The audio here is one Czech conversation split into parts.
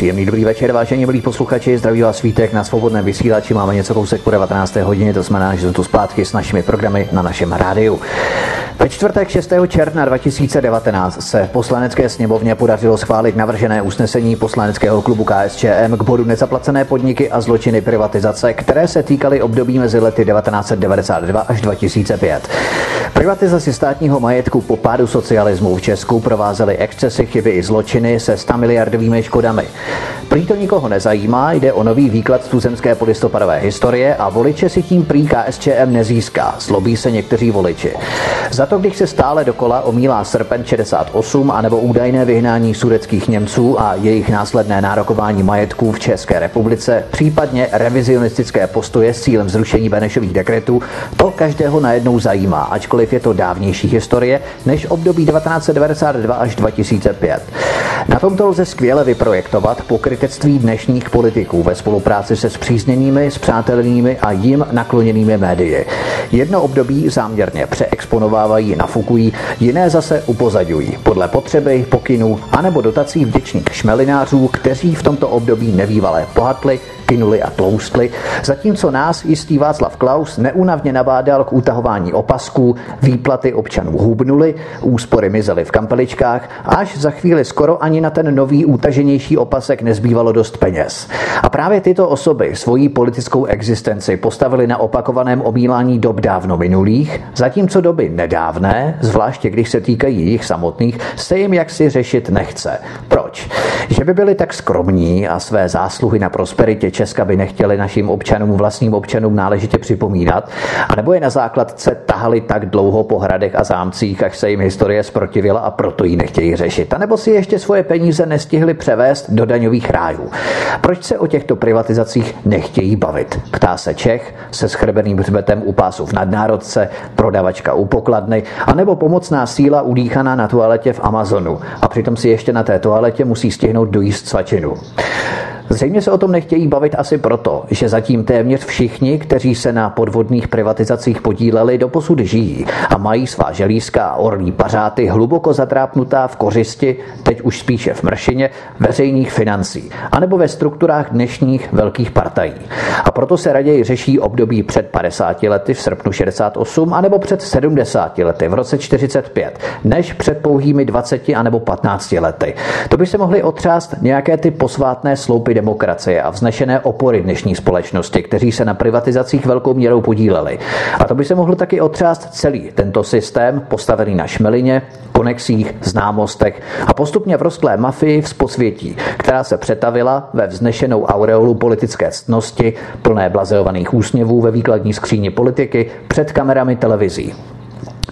Příjemný dobrý večer, vážení milí posluchači, zdraví vás svítek na svobodném vysílači. Máme něco kousek po 19. hodině, to znamená, že jsme tu zpátky s našimi programy na našem rádiu. Ve čtvrtek 6. června 2019 se poslanecké sněmovně podařilo schválit navržené usnesení poslaneckého klubu KSČM k bodu nezaplacené podniky a zločiny privatizace, které se týkaly období mezi lety 1992 až 2005. Privatizaci státního majetku po pádu socialismu v Česku provázely excesy, chyby i zločiny se 100 miliardovými škodami. Prý to nikoho nezajímá, jde o nový výklad tuzemské polistopadové historie a voliče si tím prý KSČM nezíská, zlobí se někteří voliči. Za to, když se stále dokola omílá srpen 68 anebo údajné vyhnání sudeckých Němců a jejich následné nárokování majetků v České republice, případně revizionistické postoje s cílem zrušení Benešových dekretů, to každého najednou zajímá, ačkoliv je to dávnější historie než období 1992 až 2005. Na tomto lze skvěle vyprojektovat pokrytectví dnešních politiků ve spolupráci se zpřízněnými, spřátelnými a jim nakloněnými médii. Jedno období záměrně přeexponovávají, nafukují, jiné zase upozaďují podle potřeby, pokynů anebo dotací vděčných šmelinářů, kteří v tomto období nevývalé pohatli, kynuli a tloustli, zatímco nás jistý Václav Klaus neunavně nabádal k utahování opasků, výplaty občanů hubnuly, úspory mizely v kampeličkách, až za chvíli skoro ani na ten nový utaženější opasek nezbývalo dost peněz. A právě tyto osoby svoji politickou existenci postavili na opakovaném omílání dob dávno minulých, zatímco doby nedávné, zvláště když se týkají jich samotných, se jim jaksi řešit nechce. Proč? Že by byli tak skromní a své zásluhy na prosperitě Česka by nechtěli našim občanům, vlastním občanům náležitě připomínat, anebo je na základce tahali tak dlouho po hradech a zámcích, až se jim historie zprotivila a proto ji nechtějí řešit, a nebo si ještě svoje peníze nestihli převést do daňových rájů. Proč se o těchto privatizacích nechtějí bavit? Ptá se Čech se schrbeným hřbetem u pásu v nadnárodce, prodavačka u pokladny, anebo pomocná síla udýchaná na toaletě v Amazonu. A přitom si ještě na té toaletě musí stihnout dojíst svačinu. Zřejmě se o tom nechtějí bavit asi proto, že zatím téměř všichni, kteří se na podvodných privatizacích podíleli, doposud žijí a mají svá želízka a orlí pařáty hluboko zatrápnutá v kořisti, teď už spíše v mršině, veřejných financí, anebo ve strukturách dnešních velkých partají. A proto se raději řeší období před 50 lety v srpnu 68 anebo před 70 lety v roce 45, než před pouhými 20 anebo 15 lety. To by se mohly otřást nějaké ty posvátné sloupy demokracie a vznešené opory dnešní společnosti, kteří se na privatizacích velkou měrou podíleli. A to by se mohl taky otřást celý tento systém, postavený na šmelině, konexích, známostech a postupně v rostlé mafii v posvětí, která se přetavila ve vznešenou aureolu politické ctnosti, plné blazeovaných úsměvů ve výkladní skříni politiky před kamerami televizí.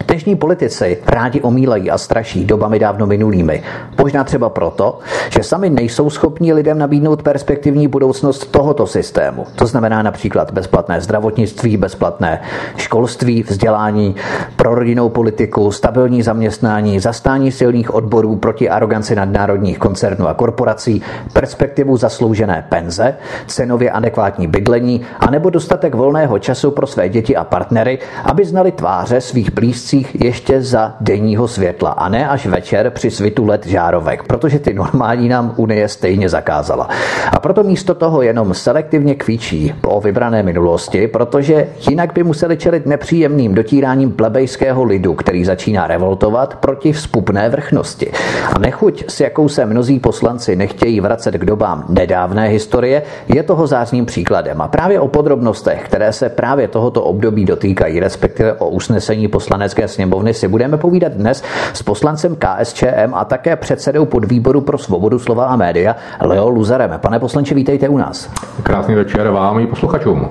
Dnešní politici rádi omílají a straší dobami dávno minulými. Možná třeba proto, že sami nejsou schopni lidem nabídnout perspektivní budoucnost tohoto systému. To znamená například bezplatné zdravotnictví, bezplatné školství, vzdělání, prorodinnou politiku, stabilní zaměstnání, zastání silných odborů proti aroganci nadnárodních koncernů a korporací, perspektivu zasloužené penze, cenově adekvátní bydlení a nebo dostatek volného času pro své děti a partnery, aby znali tváře svých blízcích ulicích ještě za denního světla a ne až večer při svitu let žárovek, protože ty normální nám Unie stejně zakázala. A proto místo toho jenom selektivně kvíčí po vybrané minulosti, protože jinak by museli čelit nepříjemným dotíráním plebejského lidu, který začíná revoltovat proti vzpupné vrchnosti. A nechuť, s jakou se mnozí poslanci nechtějí vracet k dobám nedávné historie, je toho zářným příkladem. A právě o podrobnostech, které se právě tohoto období dotýkají, respektive o usnesení poslanecké sněmovny si budeme povídat dnes s poslancem KSČM a také předsedou podvýboru pro svobodu slova a média Leo Luzarem. Pane poslanče, vítejte u nás. Krásný večer vám i posluchačům.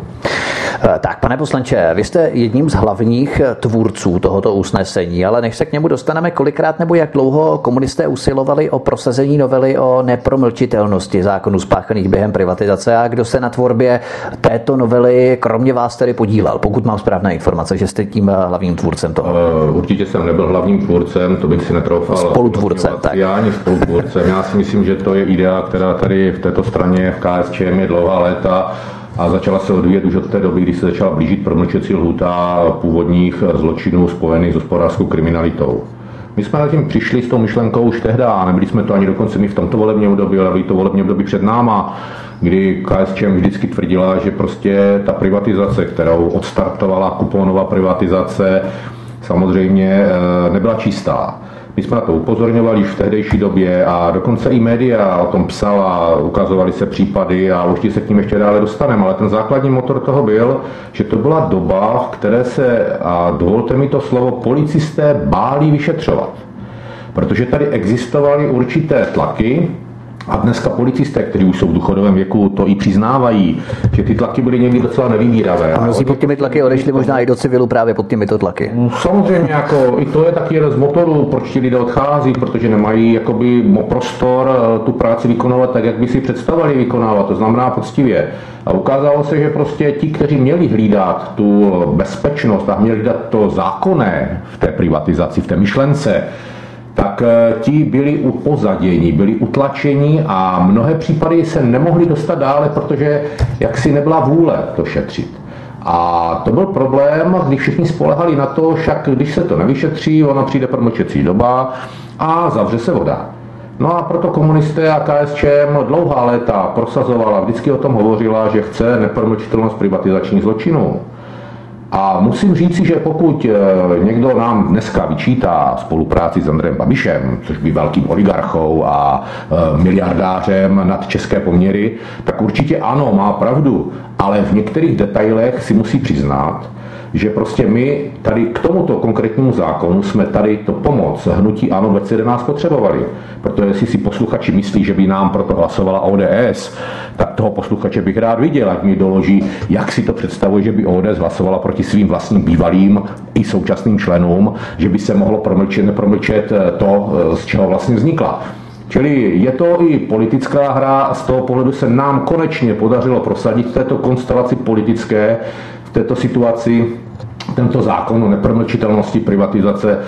Eh, tak, pane poslanče, vy jste jedním z hlavních eh, tvůrců tohoto usnesení, ale než se k němu dostaneme, kolikrát nebo jak dlouho komunisté usilovali o prosazení novely o nepromlčitelnosti zákonů spáchaných během privatizace a kdo se na tvorbě této novely kromě vás tedy podílel, pokud mám správné informace, že jste tím eh, hlavním tvůrcem toho? Určitě jsem nebyl hlavním tvůrcem, to bych si netroufal. Spolutvůrcem, tak. Já ani spolutvůrcem. Já si myslím, že to je idea, která tady v této straně v KSČM je dlouhá léta a začala se odvíjet už od té doby, kdy se začala blížit promlčecí lhuta původních zločinů spojených s hospodářskou kriminalitou. My jsme na tím přišli s tou myšlenkou už tehdy, a nebyli jsme to ani dokonce my v tomto volebním období, ale byli to volební období před náma, kdy KSČM vždycky tvrdila, že prostě ta privatizace, kterou odstartovala kuponová privatizace, samozřejmě eh, nebyla čistá. My jsme na to upozorňovali v tehdejší době a dokonce i média o tom psala, ukazovali se případy a určitě se k ním ještě dále dostaneme, ale ten základní motor toho byl, že to byla doba, v které se, a dovolte mi to slovo, policisté báli vyšetřovat. Protože tady existovaly určité tlaky, a dneska policisté, kteří už jsou v důchodovém věku, to i přiznávají, že ty tlaky byly někdy docela nevýbíravé. A mnozí pod těmi tlaky odešli možná i do civilu právě pod těmito tlaky. No, samozřejmě, jako, i to je taky jeden z motorů, proč ti lidé odchází, protože nemají jakoby, prostor eh, tu práci vykonávat tak, jak by si představovali vykonávat, to znamená poctivě. A ukázalo se, že prostě ti, kteří měli hlídat tu bezpečnost a měli hlídat to zákonné v té privatizaci, v té myšlence, tak eh, ti byli upozaděni, byli utlačeni a mnohé případy se nemohli dostat dále, protože jaksi nebyla vůle to šetřit. A to byl problém, když všichni spolehali na to, však když se to nevyšetří, ona přijde promlčecí doba a zavře se voda. No a proto komunisté a KSČM dlouhá léta prosazovala, vždycky o tom hovořila, že chce nepromlčitelnost privatizačních zločinů. A musím říci, že pokud eh, někdo nám dneska vyčítá spolupráci s Andrem Babišem, což by velkým oligarchou a eh, miliardářem nad české poměry, tak určitě ano, má pravdu, ale v některých detailech si musí přiznat, že prostě my tady k tomuto konkrétnímu zákonu jsme tady to pomoc hnutí ANO 2011 potřebovali. Protože jestli si posluchači myslí, že by nám proto hlasovala ODS, tak toho posluchače bych rád viděl, ať mi doloží, jak si to představuje, že by ODS hlasovala proti svým vlastním bývalým i současným členům, že by se mohlo promlčet, nepromlčet to, z čeho vlastně vznikla. Čili je to i politická hra z toho pohledu se nám konečně podařilo prosadit v této konstelaci politické v této situaci tento zákon o nepromlčitelnosti privatizace,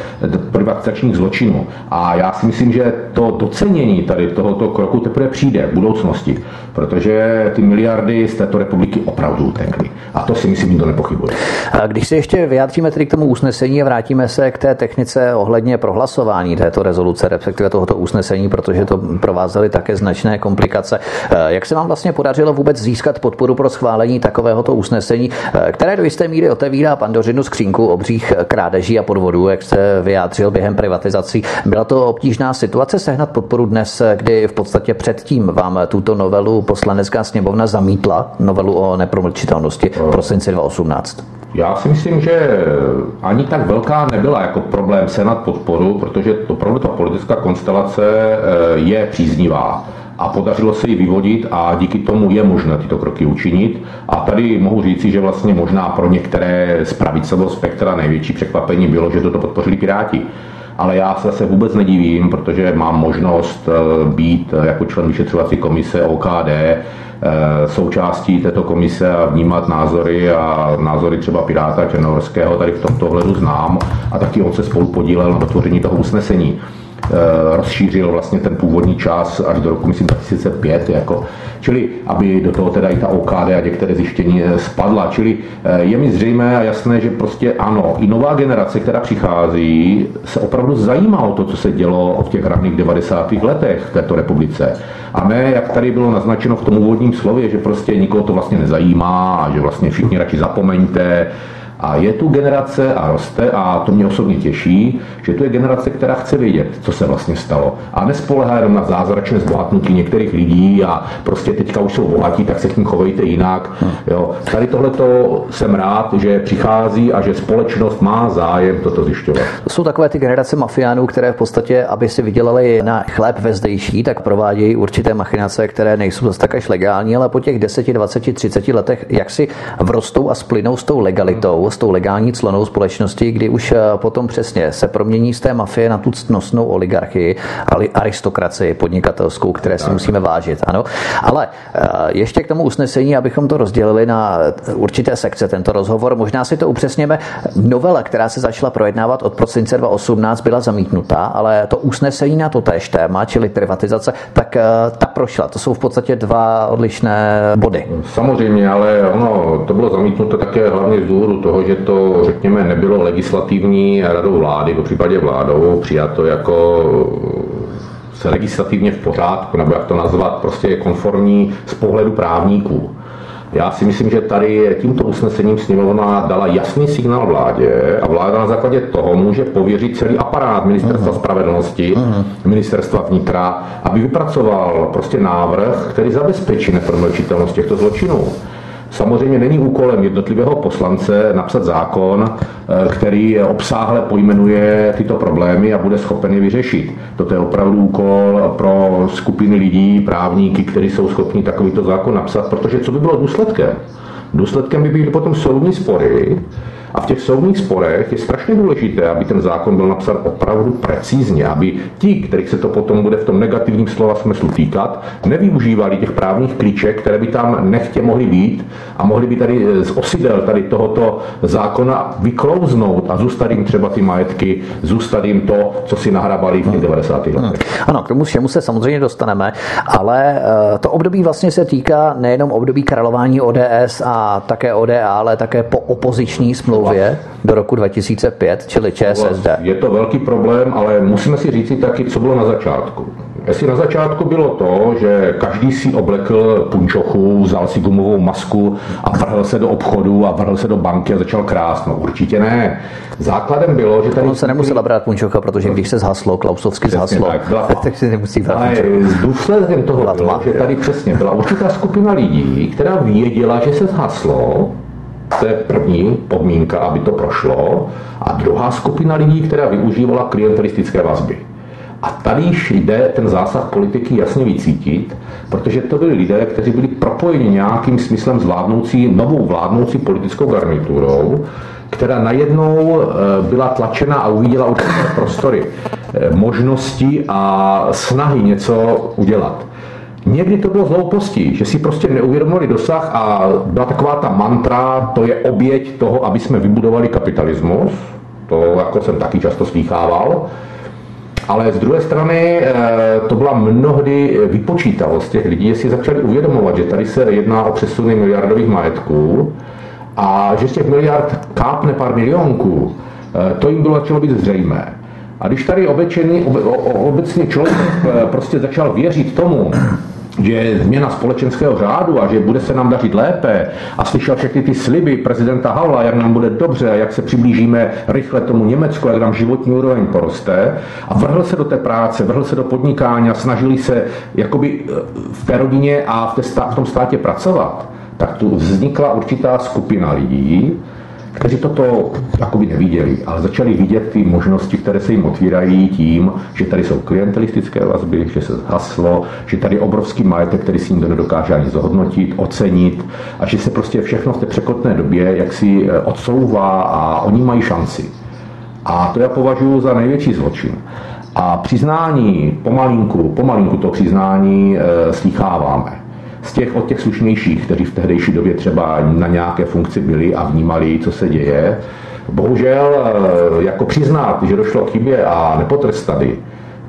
privatizačních zločinů. A já si myslím, že to docenění tady tohoto kroku teprve přijde v budoucnosti, protože ty miliardy z této republiky opravdu utekly. A to si myslím, nikdo nepochybuje. A když se ještě vyjádříme tedy k tomu usnesení a vrátíme se k té technice ohledně prohlasování této rezoluce, respektive tohoto usnesení, protože to provázely také značné komplikace. Eh, jak se vám vlastně podařilo vůbec získat podporu pro schválení takovéhoto usnesení, eh, které do jisté míry otevírá pandořinu skřínku obřích krádeží a podvodů, jak se vyjádřil během privatizací. Byla to obtížná situace sehnat podporu dnes, kdy v podstatě předtím vám tuto novelu poslanecká sněmovna zamítla, novelu o nepromlčitelnosti v prosinci 2018? Já si myslím, že ani tak velká nebyla jako problém senat podporu, protože opravdu ta politická konstelace eh, je příznivá a podařilo se ji vyvodit a díky tomu je možné tyto kroky učinit. A tady mohu říci, že vlastně možná pro některé z pravicového spektra největší překvapení bylo, že toto podpořili Piráti ale já se zase vůbec nedivím, protože mám možnost eh, být jako člen vyšetřovací komise OKD eh, součástí této komise a vnímat názory a názory třeba Piráta Černohorského tady v tomto ohledu znám a taky on se spolu podílel na dotvoření toho usnesení. Eh, rozšířil vlastně ten původní čas až do roku, myslím, 2005, jako, čili aby do toho teda i ta OKD a některé zjištění eh, spadla. Čili eh, je mi zřejmé a jasné, že prostě ano, i nová generace, která přichází, se opravdu zajímá o to, co se dělo v těch raných 90. letech v této republice. A ne, jak tady bylo naznačeno v tom úvodním slově, že prostě nikoho to vlastně nezajímá a že vlastně všichni radši zapomeňte, a je tu generace a roste a to mě osobně těší, že to je generace, která chce vědět, co se vlastně stalo. A nespolehá jenom na zázračné zbohatnutí některých lidí a prostě teďka už jsou bohatí, tak se k ním chovejte jinak. Jo. Tady tohle jsem rád, že přichází a že společnost má zájem toto zjišťovat. Jsou takové ty generace mafiánů, které v podstatě, aby si vydělali na chléb ve zdejší, tak provádějí určité machinace, které nejsou zase tak až legální, ale po těch 10, 20, 30 letech jak si vrostou a splynou s tou legalitou, s tou legální clonou společnosti, kdy už eh, potom přesně se promění z té mafie na tu ctnostnou oligarchii, aristokracii podnikatelskou, které si musíme vážit. Ano. Ale eh, ještě k tomu usnesení, abychom to rozdělili na určité sekce, tento rozhovor, možná si to upřesněme. Novela, která se začala projednávat od prosince 2018, byla zamítnutá, ale to usnesení na to též téma, čili privatizace, tak eh, ta prošla. To jsou v podstatě dva odlišné body. Samozřejmě, ale ono to bylo zamítnuto také hlavně z důvodu toho, že to, řekněme, nebylo legislativní radou vlády, v případě vládou přijato jako se legislativně v pořádku, nebo jak to nazvat, prostě je konformní z pohledu právníků. Já si myslím, že tady tímto usnesením sněmovna dala jasný signál vládě a vláda na základě toho může pověřit celý aparát ministerstva uh-huh. spravedlnosti, uh-huh. ministerstva vnitra, aby vypracoval prostě návrh, který zabezpečí nepromlčitelnost těchto zločinů. Samozřejmě není úkolem jednotlivého poslance napsat zákon, eh, který obsáhle pojmenuje tyto problémy a bude schopen je vyřešit. Toto je opravdu úkol pro skupiny lidí, právníky, kteří jsou schopni takovýto zákon napsat, protože co by bylo důsledkem? Důsledkem by byly potom soudní spory, a v těch soudních sporech je strašně důležité, aby ten zákon byl napsán opravdu precízně, aby ti, kterých se to potom bude v tom negativním slova smyslu týkat, nevyužívali těch právních klíček, které by tam nechtě mohly být a mohly by tady z osidel tady tohoto zákona vyklouznout a zůstat jim třeba ty majetky, zůstat jim to, co si nahrabali v těch 90. letech. Hmm. Ano, k tomu všemu se samozřejmě dostaneme, ale eh, to období vlastně se týká nejenom období králování ODS a také ODA, ale také po opoziční smlouvě smlouvě do roku 2005, čili ČSSD. Je to velký problém, ale musíme si říct taky, co bylo na začátku. Jestli na začátku bylo to, že každý si oblekl punčochu, vzal si gumovou masku a vrhl se do obchodu a vrhl se do banky a začal krást. No určitě ne. Základem bylo, že tady... On se nemusel brát punčocha, protože když se zhaslo, Klausovsky zhaslo, tak, byla... tak si nemusí brát Ale důsledkem toho bylo, že tady přesně byla určitá skupina lidí, která věděla, že se zhaslo, to je první podmínka, aby to prošlo. A druhá skupina lidí, která využívala klientelistické vazby. A tady již jde ten zásah politiky jasně vycítit, protože to byli lidé, kteří byli propojeni nějakým smyslem s vládnoucí, novou vládnoucí politickou garniturou, která najednou eh, byla tlačena a uviděla určité prostory, eh, možnosti a snahy něco udělat. Někdy to bylo zloupostí, že si prostě neuvědomovali dosah a byla taková ta mantra, to je oběť toho, aby jsme vybudovali kapitalismus. To jako jsem taky často slýchával. Ale z druhé strany eh, to byla mnohdy vypočítavost těch lidí, jestli začali uvědomovat, že tady se jedná o přesuny miliardových majetků a že z těch miliard kápne pár milionků, eh, to jim bylo začalo být zřejmé. A když tady obecně, člověk eh, prostě začal věřit tomu, že změna společenského řádu a že bude se nám dařit lépe. A slyšel všechny ty sliby prezidenta Havla, jak nám bude dobře, jak se přiblížíme rychle tomu Německu, jak nám životní úroveň poroste. A vrhl se do té práce, vrhl se do podnikání a snažili se jakoby eh, v té rodině a v, té stá, v tom státě pracovat, tak tu vznikla určitá skupina lidí, kteří toto jakoby neviděli, ale začali vidět ty možnosti, které se jim otvírají tím, že tady jsou klientelistické vazby, že se zhaslo, že tady je obrovský majetek, který si nikdo nedokáže ani zhodnotit, ocenit a že se prostě všechno v té překotné době jak si eh, odsouvá a oni mají šanci. A to já považuji za největší zločin. A přiznání, pomalinku, pomalinku to přiznání e, slýcháváme z těch od těch slušnějších, kteří v tehdejší době třeba na nějaké funkci byli a vnímali, co se děje. Bohužel eh, jako přiznat, že došlo k chybě a nepotrestat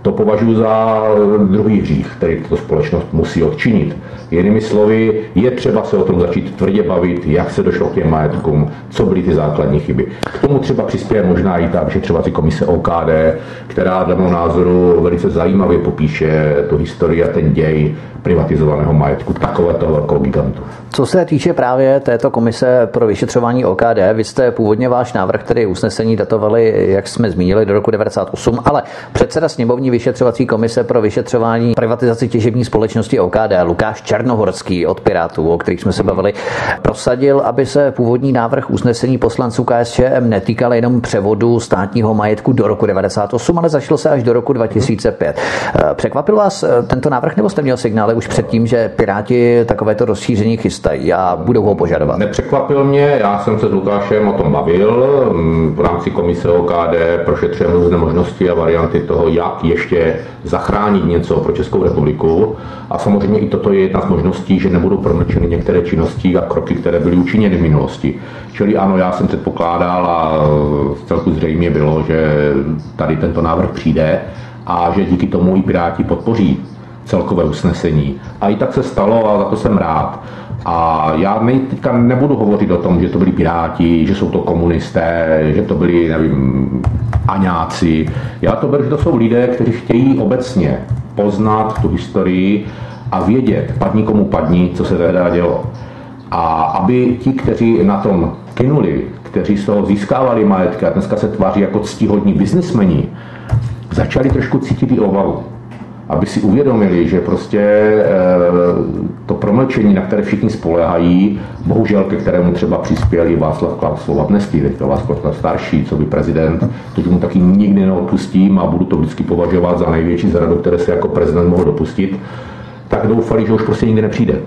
to považuji za druhý hřích, který tato společnost musí odčinit. Jinými slovy, je třeba se o tom začít tvrdě bavit, jak se došlo k těm majetkům, co byly ty základní chyby. K tomu třeba přispěje možná i ta vyšetřovací komise OKD, která dle mého názoru velice zajímavě popíše tu historii a ten děj privatizovaného majetku takového velkou gigantu. Co se týče právě této komise pro vyšetřování OKD, vy jste původně váš návrh, tedy usnesení datovali, jak jsme zmínili, do roku 98, ale předseda sněmovní vyšetřovací komise pro vyšetřování privatizaci těžební společnosti OKD, Lukáš Černohorský od Pirátů, o kterých jsme se bavili, prosadil, aby se původní návrh usnesení poslanců KSČM netýkal jenom převodu státního majetku do roku 98, ale zašlo se až do roku 2005. Překvapil vás tento návrh, nebo jste měl signál už předtím, že Piráti takovéto rozšíření chystají a budou ho požadovat? Nepřekvapil mě, já jsem se s Lukášem o tom bavil. V rámci komise OKD prošetřujeme různé možnosti a varianty toho, jak ještě zachránit něco pro Českou republiku. A samozřejmě i toto je jedna z možností, že nebudou promlčeny některé činnosti a kroky, které byly učiněny v minulosti. Čili ano, já jsem předpokládal a celku zřejmě bylo, že tady tento návrh přijde a že díky tomu i Piráti podpoří celkové usnesení. A i tak se stalo a za to jsem rád. A já teďka nebudu hovořit o tom, že to byli piráti, že jsou to komunisté, že to byli, nevím, aňáci. Já to beru, že to jsou lidé, kteří chtějí obecně poznat tu historii a vědět, padni komu padni, co se tehdy dělo. A aby ti, kteří na tom kynuli, kteří z toho získávali majetky a dneska se tváří jako ctihodní biznismeni, začali trošku cítit i obavu aby si uvědomili, že prostě eh, to promlčení, na které všichni spolehají, bohužel ke kterému třeba přispěl i Václav Klaus Slovadnestý, teďka Václav Klaus starší, co by prezident, to mu taky nikdy neodpustím a budu to vždycky považovat za největší zradu, které se jako prezident mohl dopustit, tak doufali, že už prostě nikdy nepřijde.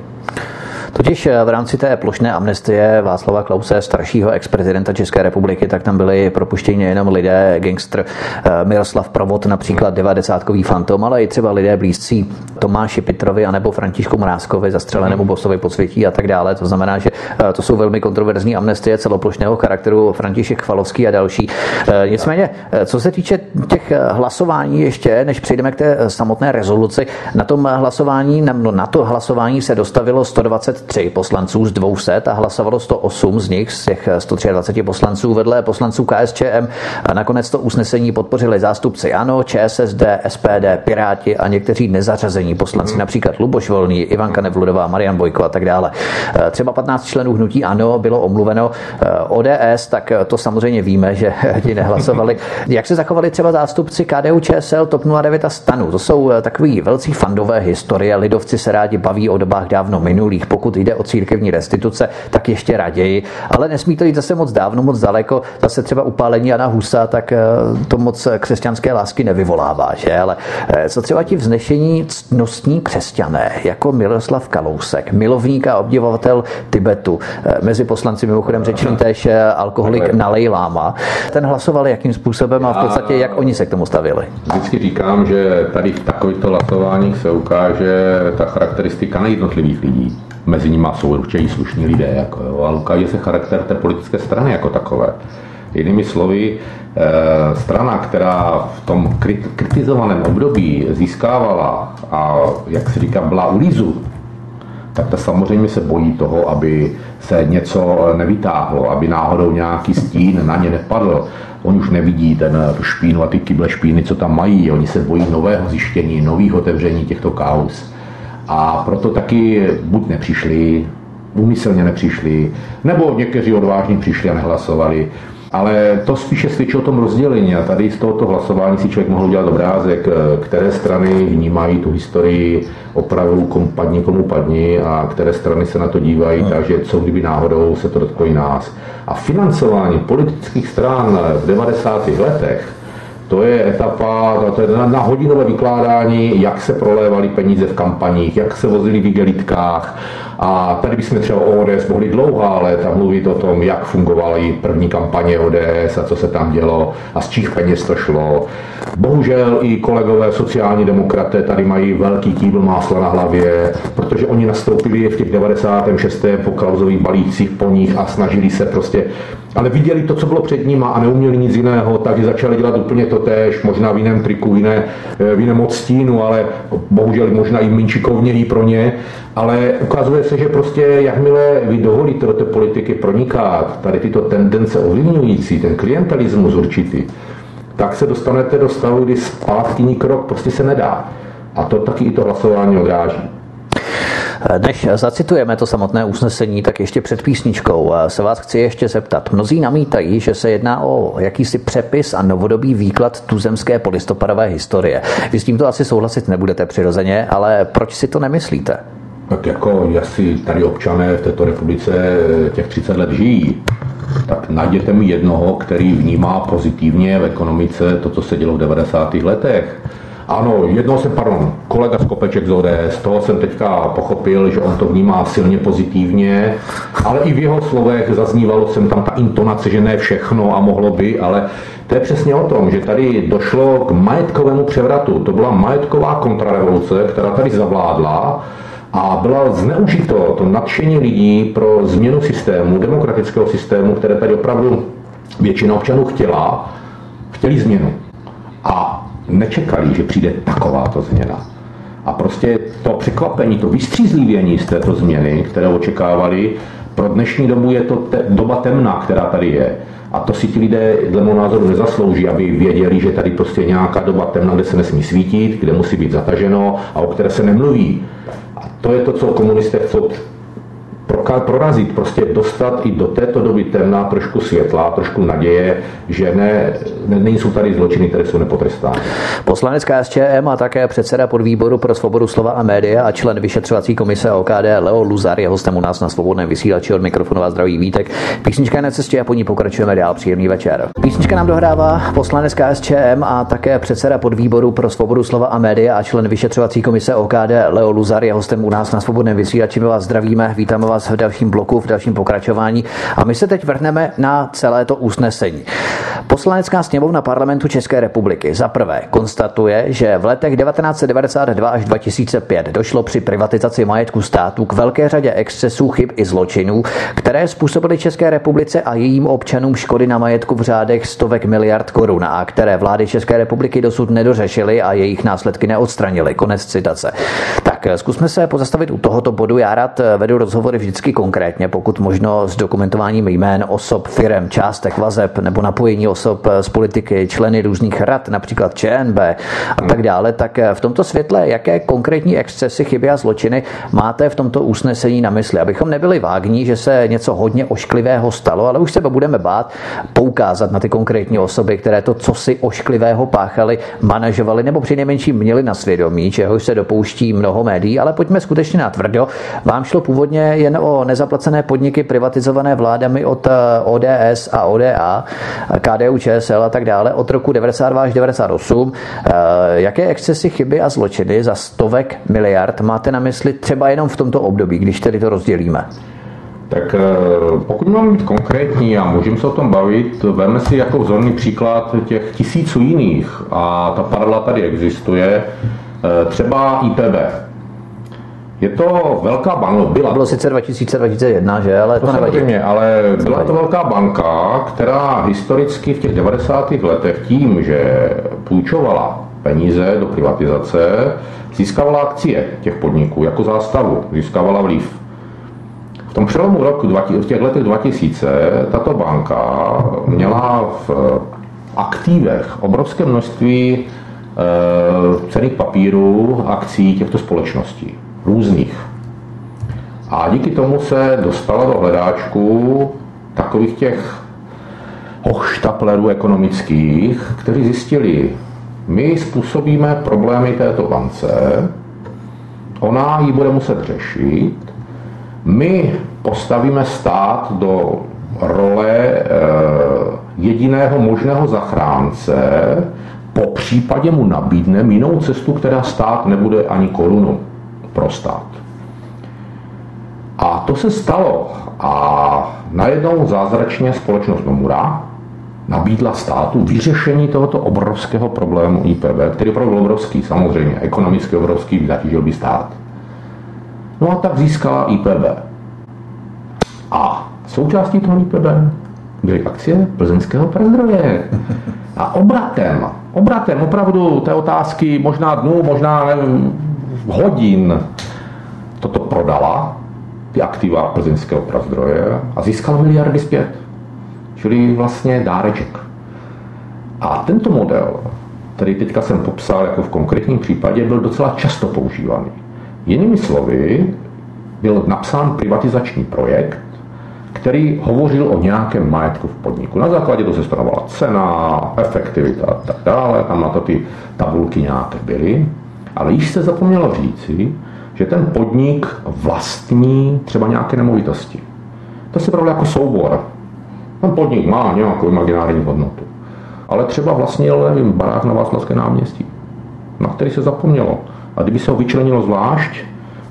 Totiž eh, v rámci té plošné amnestie Václava Klause, staršího ex-prezidenta České republiky, tak tam byli propuštěni nejenom lidé, gangster eh, Miroslav Provod, například 90 fantom, ale i třeba lidé blízcí Tomáši Pitrovi anebo Františku Mrázkovi, zastřelenému bosovi podsvětí a tak dále. To znamená, že eh, to jsou velmi kontroverzní amnestie celoplošného charakteru František Chvalovský a další. Nicméně, co se týče těch hlasování ještě, než přejdeme k té samotné rezoluci, na tom hlasování, na to hlasování se dostavilo 120 123 poslanců z 200 a hlasovalo 108 z nich, z těch 123 poslanců vedle poslanců KSČM. A nakonec to usnesení podpořili zástupci ANO, ČSSD, SPD, Piráti a někteří nezařazení poslanci, například Luboš Volný, Ivanka Nevludová, Marian Bojko a tak dále. E, třeba 15 členů hnutí ANO bylo omluveno e, ODS, tak to samozřejmě víme, že ti nehlasovali. Jak se zachovali třeba zástupci KDU, ČSL, TOP 09 a STANu? To jsou takový velcí fandové historie. Lidovci se rádi baví o dobách dávno minulých. Pokud pokud jde o církevní restituce, tak ještě raději. Ale nesmí to jít zase moc dávno, moc daleko. Zase třeba upálení Jana Husa, tak eh, to moc křesťanské lásky nevyvolává. Že? Ale eh, co třeba ti vznešení ctnostní křesťané, jako Miroslav Kalousek, milovník a obdivovatel Tibetu, eh, mezi poslanci mimochodem řečený též alkoholik Nalej Lama, ten hlasoval jakým způsobem a v podstatě jak oni se k tomu stavili? Vždycky říkám, že tady v takovýchto hlasováních se ukáže ta charakteristika nejednotlivých lidí mezi nimi jsou určitě i slušní lidé, jako, jo, ale ukáže se charakter té politické strany jako takové. Jinými slovy, e, strana, která v tom kritizovaném období získávala a, jak se říká, byla ulízu, tak ta samozřejmě se bojí toho, aby se něco nevytáhlo, aby náhodou nějaký stín na ně nepadl. Oni už nevidí ten špínu a ty kyble špíny, co tam mají. Oni se bojí nového zjištění, nových otevření těchto kaus. A proto taky buď nepřišli, úmyslně nepřišli, nebo někteří odvážně přišli a nehlasovali. Ale to spíše svědčí o tom rozdělení a tady z tohoto hlasování si člověk mohl udělat obrázek, které strany vnímají tu historii opravdu komu padni, komu padni a které strany se na to dívají, hmm. takže co kdyby náhodou se to dotklo i nás. A financování politických stran v 90. letech to je etapa, to je na, na hodinové vykládání, jak se prolévaly peníze v kampaních, jak se vozili v igelitkách. A tady bychom třeba o ODS mohli dlouhá léta mluvit o tom, jak fungovaly první kampaně ODS a co se tam dělo a z čích peněz to šlo. Bohužel i kolegové sociální demokraté tady mají velký kýbl másla na hlavě, protože oni nastoupili v těch 96. po kauzových balících po nich a snažili se prostě ale viděli to, co bylo před nimi a neuměli nic jiného, takže začali dělat úplně to tež, možná v jiném triku, v, jiné, v jiném odstínu, ale bohužel možná i menšikovněji pro ně. Ale ukazuje se, že prostě jakmile vy dovolíte do té politiky pronikat, tady tyto tendence ovlivňující, ten klientelismus určitý, tak se dostanete do stavu, kdy zpátky krok prostě se nedá. A to taky i to hlasování odráží. Než zacitujeme to samotné usnesení, tak ještě před písničkou se vás chci ještě zeptat. Mnozí namítají, že se jedná o jakýsi přepis a novodobý výklad tuzemské polistopadové historie. Vy s tímto asi souhlasit nebudete přirozeně, ale proč si to nemyslíte? Tak jako jestli tady občané v této republice těch 30 let žijí, tak najděte mi jednoho, který vnímá pozitivně v ekonomice to, co se dělo v 90. letech. Ano, jednou jsem, pardon, kolega Skopeček z ODS, toho jsem teďka pochopil, že on to vnímá silně pozitivně, ale i v jeho slovech zaznívalo jsem tam ta intonace, že ne všechno a mohlo by, ale to je přesně o tom, že tady došlo k majetkovému převratu. To byla majetková kontrarevoluce, která tady zavládla a byla zneužito to nadšení lidí pro změnu systému, demokratického systému, které tady opravdu většina občanů chtěla, chtěli změnu. A nečekali, že přijde takováto změna. A prostě to překvapení, to vystřízlivění z této změny, které očekávali, pro dnešní dobu je to te, doba temná, která tady je. A to si ti lidé, dle mého názoru, nezaslouží, aby věděli, že tady prostě nějaká doba temna, kde se nesmí svítit, kde musí být zataženo a o které se nemluví. A to je to, co komunisté chcou prorazit, prostě dostat i do této doby temna trošku světla, trošku naděje, že ne, ne nejsou tady zločiny, které jsou nepotrestány. Poslanec KSČM a také předseda podvýboru pro svobodu slova a média a člen vyšetřovací komise OKD Leo Luzar je hostem u nás na svobodném vysílači od mikrofonu a zdraví Vítek. Písnička je na cestě a po ní pokračujeme dál. Příjemný večer. Písnička nám dohrává poslanec KSČM a také předseda podvýboru pro svobodu slova a média a člen vyšetřovací komise OKD Leo Luzar je hostem u nás na svobodném vysílači. My vás zdravíme, vítáme vás v dalším bloku, v dalším pokračování. A my se teď vrhneme na celé to usnesení. Poslanecká sněmovna parlamentu České republiky za prvé konstatuje, že v letech 1992 až 2005 došlo při privatizaci majetku státu k velké řadě excesů, chyb i zločinů, které způsobily České republice a jejím občanům škody na majetku v řádech stovek miliard korun a které vlády České republiky dosud nedořešily a jejich následky neodstranily. Konec citace. Tak zkusme se pozastavit u tohoto bodu. Já rád vedu rozhovory vždycky konkrétně, pokud možno s dokumentováním jmén osob, firem, částek, vazeb nebo napojení osob z politiky, členy různých rad, například ČNB a tak dále, tak v tomto světle, jaké konkrétní excesy, chyby a zločiny máte v tomto usnesení na mysli? Abychom nebyli vágní, že se něco hodně ošklivého stalo, ale už se budeme bát poukázat na ty konkrétní osoby, které to co si ošklivého páchali, manažovali nebo přinejmenším měli na svědomí, čeho se dopouští mnoho médií, ale pojďme skutečně na tvrdo. Vám šlo původně jen o nezaplacené podniky privatizované vládami od ODS a ODA, KDU, ČSL a tak dále od roku 92 až 98. Eh, jaké excesy, chyby a zločiny za stovek miliard máte na mysli třeba jenom v tomto období, když tedy to rozdělíme? Tak eh, pokud mám být konkrétní a můžeme se o tom bavit, veme si jako vzorný příklad těch tisíců jiných a ta paralela tady existuje, eh, třeba IPB. Je to velká banka. Byla. Bylo sice 2000-2001, že? Ale to, to nevadí. ale byla to velká banka, která historicky v těch 90. letech tím, že půjčovala peníze do privatizace, získávala akcie těch podniků jako zástavu, získávala vliv. V tom přelomu roku, v těch letech 2000, tato banka měla v aktivech obrovské množství e, cených papírů, akcí těchto společností různých. A díky tomu se dostala do hledáčku takových těch hochštaplerů ekonomických, kteří zjistili, my způsobíme problémy této bance, ona ji bude muset řešit, my postavíme stát do role e, jediného možného zachránce, po případě mu nabídne jinou cestu, která stát nebude ani korunu pro stát. A to se stalo. A najednou zázračně společnost Nomura nabídla státu vyřešení tohoto obrovského problému IPB, který opravdu obrovský, samozřejmě, ekonomicky obrovský, zatížil by stát. No a tak získala IPB. A součástí toho IPB byly akcie plzeňského prezdroje. A obratem, obratem opravdu té otázky možná dnů, možná nevím, hodin toto prodala, ty aktiva plzeňského prazdroje a získala miliardy zpět. Čili vlastně dáreček. A tento model, který teďka jsem popsal jako v konkrétním případě, byl docela často používaný. Jinými slovy, byl napsán privatizační projekt, který hovořil o nějakém majetku v podniku. Na základě toho se stanovala cena, efektivita a tak dále, tam na to ty tabulky nějaké byly. Ale již se zapomnělo říci, že ten podnik vlastní třeba nějaké nemovitosti. To se pravda jako soubor. Ten podnik má nějakou imaginární hodnotu. Ale třeba vlastnil, nevím, barák na Václavské náměstí, na který se zapomnělo. A kdyby se ho vyčlenilo zvlášť,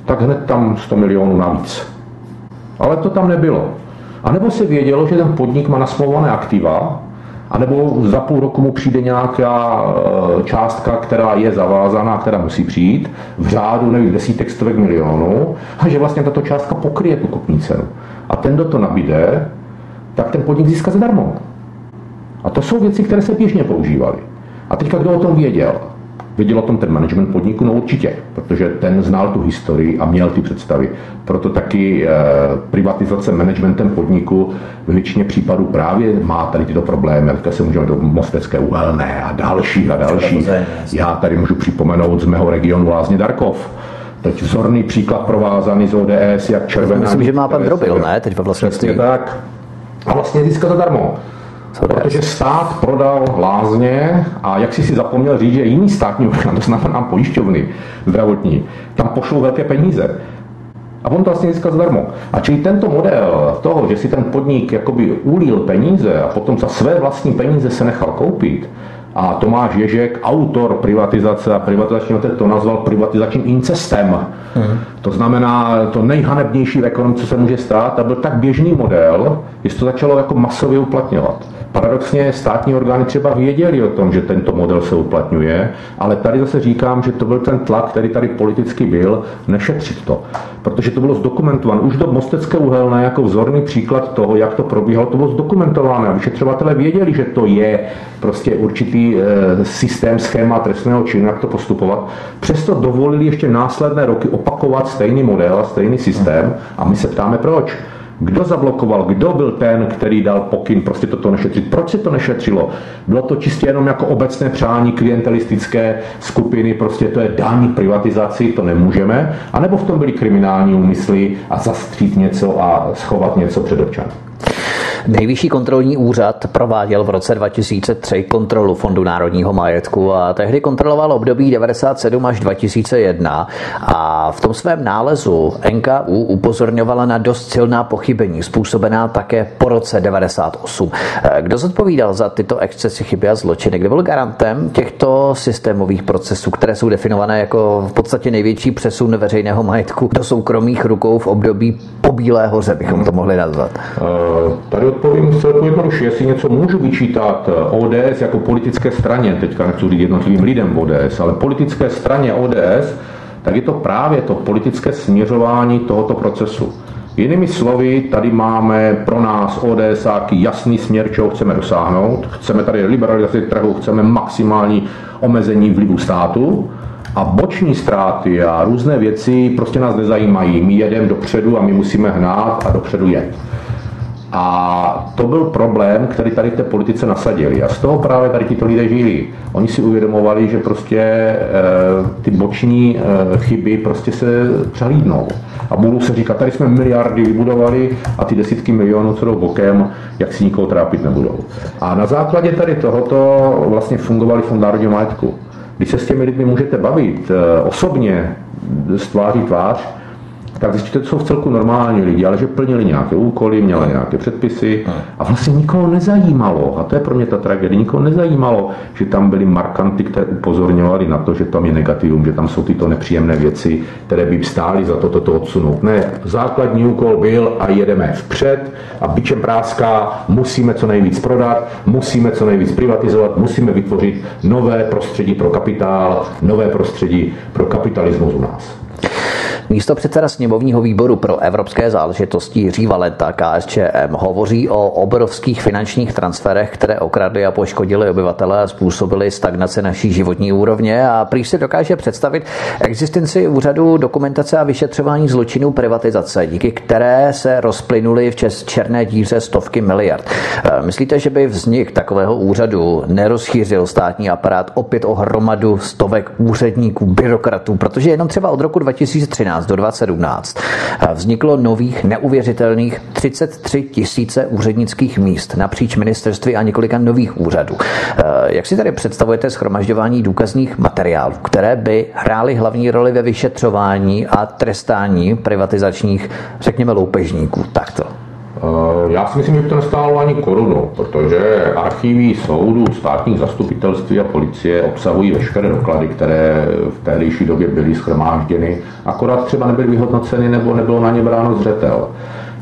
tak hned tam 100 milionů navíc. Ale to tam nebylo. A nebo se vědělo, že ten podnik má nasmlouvané aktiva, a nebo za půl roku mu přijde nějaká e, částka, která je zavázaná, která musí přijít, v řádu, nevím, desítek, stovek milionů, a že vlastně tato částka pokryje tu kupní cenu. A ten, kdo to nabíde, tak ten podnik získá zadarmo. A to jsou věci, které se běžně používaly. A teďka kdo o tom věděl? Věděl o tom ten management podniku? No určitě, protože ten znal tu historii a měl ty představy. Proto taky e, privatizace managementem podniku v většině případů právě má tady tyto problémy. Teďka se můžeme do Mostecké uhelné a další a další. Já tady můžu připomenout z mého regionu Lázně Darkov. Teď vzorný příklad provázaný z ODS, jak červená. Myslím, že má pan Drobil, ne? Teď ve vlastnictví. tak. A vlastně získat zadarmo. Protože stát prodal lázně a jak si si zapomněl říct, že jiný státní orgán, to znamená pojišťovny zdravotní, tam pošlou velké peníze. A on to vlastně získal zdarma. A čili tento model toho, že si ten podnik jakoby ulil peníze a potom za své vlastní peníze se nechal koupit, a Tomáš Ježek, autor privatizace a privatizačního to nazval privatizačním incestem. Hmm. To znamená to nejhanebnější v ekonomice, co se může stát, a byl tak běžný model, že to začalo jako masově uplatňovat. Paradoxně státní orgány třeba věděli o tom, že tento model se uplatňuje, ale tady zase říkám, že to byl ten tlak, který tady politicky byl, nešetřit to. Protože to bylo zdokumentováno. Už do Mostecké uhelné jako vzorný příklad toho, jak to probíhalo, to bylo zdokumentováno. Vyšetřovatelé věděli, že to je prostě určitý e, systém, schéma trestného činu, jak to postupovat. Přesto dovolili ještě následné roky opakovat stejný model a stejný systém a my se ptáme proč. Kdo zablokoval, kdo byl ten, který dal pokyn prostě toto nešetřit? Proč se to nešetřilo? Bylo to čistě jenom jako obecné přání klientelistické skupiny, prostě to je daň privatizaci, to nemůžeme, a nebo v tom byly kriminální úmysly a zastřít něco a schovat něco před občany? Nejvyšší kontrolní úřad prováděl v roce 2003 kontrolu Fondu národního majetku a tehdy kontroloval období 97 až 2001 a v tom svém nálezu NKU upozorňovala na dost silná pochybení, způsobená také po roce 98. Kdo zodpovídal za tyto excesy, chyby a zločiny? Kdo byl garantem těchto systémových procesů, které jsou definované jako v podstatě největší přesun veřejného majetku do soukromých rukou v období po Bílé hoře, bychom to mohli nazvat? Uh, tady odpovím celku jednoduše, jestli něco můžu vyčítat eh, ODS jako politické straně, teďka nechci říct jednotlivým lidem ODS, ale politické straně ODS, tak je to právě to politické směřování tohoto procesu. Jinými slovy, tady máme pro nás ODS jasný směr, čeho chceme dosáhnout. Chceme tady liberalizaci trhu, chceme maximální omezení vlivu státu a boční ztráty a různé věci prostě nás nezajímají. My jedeme dopředu a my musíme hnát a dopředu jet. A to byl problém, který tady v té politice nasadili. A z toho právě tady tito lidé žili. Oni si uvědomovali, že prostě e, ty boční e, chyby prostě se přehlídnou. A budou se říkat, tady jsme miliardy vybudovali a ty desítky milionů, co jdou bokem, jak si nikoho trápit nebudou. A na základě tady tohoto vlastně fungovali Fond národního majetku. Když se s těmi lidmi můžete bavit e, osobně, z tváří tvář, tak zjistíte, že jsou v celku normální lidi, ale že plnili nějaké úkoly, měli nějaké předpisy a vlastně nikoho nezajímalo, a to je pro mě ta tragédie, nikoho nezajímalo, že tam byly markanty, které upozorňovali na to, že tam je negativum, že tam jsou tyto nepříjemné věci, které by stály za to, toto odsunout. Ne, základní úkol byl a jedeme vpřed a bičem práská musíme co nejvíc prodat, musíme co nejvíc privatizovat, musíme vytvořit nové prostředí pro kapitál, nové prostředí pro kapitalismus u nás. Místo předseda sněmovního výboru pro evropské záležitosti Jiří Valenta KSČM hovoří o obrovských finančních transferech, které okradly a poškodily obyvatele a způsobily stagnace naší životní úrovně a prý si dokáže představit existenci úřadu dokumentace a vyšetřování zločinů privatizace, díky které se rozplynuly v čes černé díře stovky miliard. E, myslíte, že by vznik takového úřadu nerozchýřil státní aparát opět o hromadu stovek úředníků, byrokratů, protože jenom třeba od roku 2013 do 2017 vzniklo nových neuvěřitelných 33 tisíce úřednických míst napříč ministerství a několika nových úřadů. Eh, jak si tady představujete schromažďování důkazních materiálů, které by hrály hlavní roli ve vyšetřování a trestání privatizačních, řekněme, loupežníků? Takto. Eh, já si myslím, že by to nestálo ani korunu, protože archivy soudů, státních zastupitelství a policie obsahují veškeré doklady, které v tehdejší době byly schromážděny, akorát třeba nebyly vyhodnoceny nebo nebylo na ně bráno zřetel.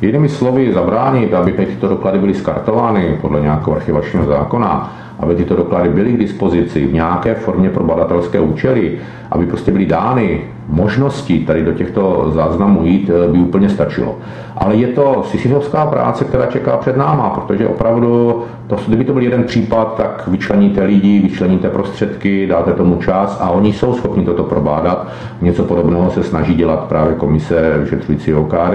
Jinými slovy, zabránit, aby tyto doklady byly skartovány podle nějakého archivačního zákona, aby tyto doklady byly k dispozici v nějaké formě pro badatelské účely, aby prostě byly dány možnosti tady do těchto záznamů jít, eh, by úplně stačilo. Ale je to sisyfovská práce, která čeká před náma, protože opravdu, to, kdyby to byl jeden případ, tak vyčleníte lidi, vyčleníte prostředky, dáte tomu čas a oni jsou schopni toto probádat. Něco podobného se snaží dělat právě komise vyšetřující OKD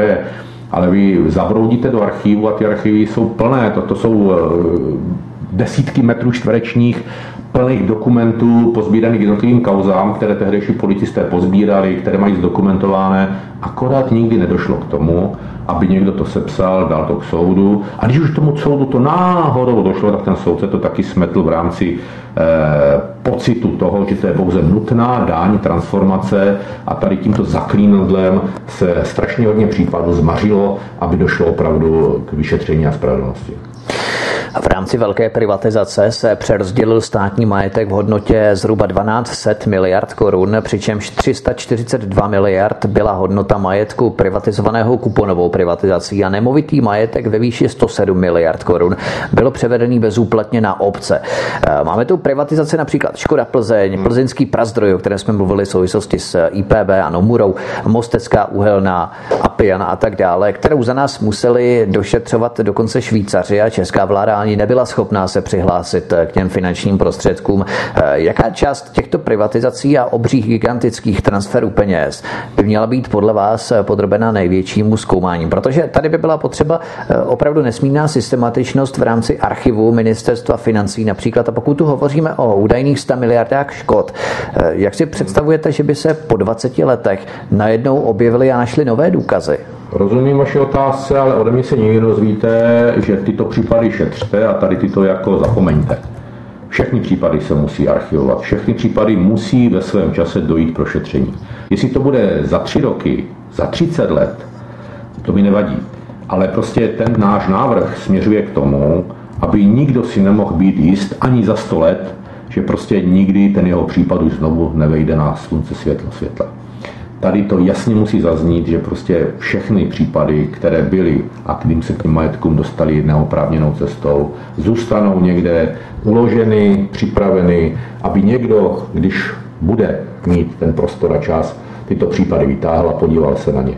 ale vy zabroudíte do archivu a ty archivy jsou plné, toto jsou eh, desítky metrů čtverečních plných dokumentů pozbíraných jednotlivým kauzám, které tehdejší policisté pozbírali, které mají zdokumentované, akorát nikdy nedošlo k tomu, aby někdo to sepsal, dal to k soudu. A když už tomu soudu to náhodou došlo, tak ten soudce to taky smetl v rámci eh, pocitu toho, že to je pouze nutná dáň transformace a tady tímto zaklínadlem se strašně hodně případů zmařilo, aby došlo opravdu k vyšetření a spravedlnosti. V rámci velké privatizace se přerozdělil státní majetek v hodnotě zhruba 1200 miliard korun, přičemž 342 miliard byla hodnota majetku privatizovaného kuponovou privatizací a nemovitý majetek ve výši 107 miliard korun bylo převedený bezúplatně na obce. Eh, máme tu privatizaci například Škoda Plzeň, Plzeňský prazdroj, o kterém jsme mluvili v souvislosti s IPB a Nomurou, Mostecká uhelná, Apian a tak dále, kterou za nás museli došetřovat dokonce Švýcaři a česká vláda ani nebyla schopná se přihlásit k těm finančním prostředkům. Eh, jaká část těchto privatizací a obřích gigantických transferů peněz by měla být podle vás podrobena největšímu zkoumání? Protože tady by byla potřeba eh, opravdu nesmírná systematičnost v rámci archivu ministerstva financí například. A pokud tu hovoříme o údajných 100 miliardách škod, eh, jak si představujete, že by se po 20 letech najednou objevily a našly nové důkazy? Rozumím vaši otázce, ale ode mě se nikdy dozvíte, že tyto případy šetřte a tady tyto jako zapomeňte. Všechny případy se musí archivovat, všechny případy musí ve svém čase dojít pro šetření. Jestli to bude za tři roky, za 30 let, to mi nevadí. Ale prostě ten náš návrh směřuje k tomu, aby nikdo si nemohl být jist ani za 100 let, že prostě nikdy ten jeho případ už znovu nevejde na slunce světlo světla tady to jasně musí zaznít, že prostě všechny případy, které byly a kterým se k tím majetkům dostali neoprávněnou cestou, zůstanou někde uloženy, připraveny, aby někdo, když bude mít ten prostor a čas, tyto případy vytáhl a podíval se na ně.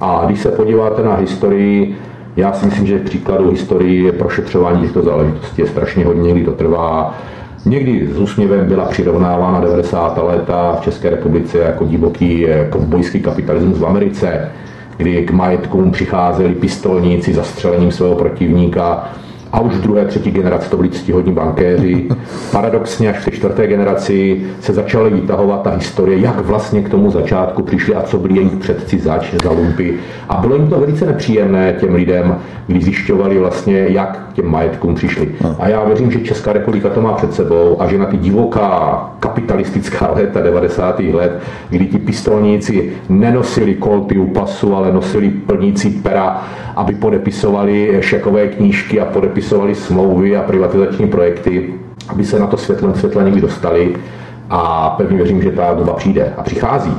A když se podíváte na historii, já si myslím, že příkladu historii prošetřování těchto záležitostí je strašně hodně, někdy to trvá, Někdy s úsměvem byla přirovnávána 90. léta v České republice jako divoký eh, kovbojský kapitalismus v Americe, kdy k majetkům přicházeli pistolníci zastřelením svého protivníka a už v druhé, třetí generaci to byli ctihodní bankéři. Paradoxně až v té čtvrté generaci se začaly vytahovat ta historie, jak vlastně k tomu začátku přišli a co byli jejich předci zač za lumpy. A bylo jim to velice nepříjemné těm lidem, když zjišťovali vlastně, jak k těm majetkům přišli. A já věřím, že Česká republika to má před sebou a že na ty divoká kapitalistická léta 90. let, kdy ti pistolníci nenosili kolty u pasu, ale nosili plnící pera, aby podepisovali šekové knížky a podepisovali smlouvy a privatizační projekty, aby se na to světlem světla někdy dostali. A pevně věřím, že ta doba přijde a přichází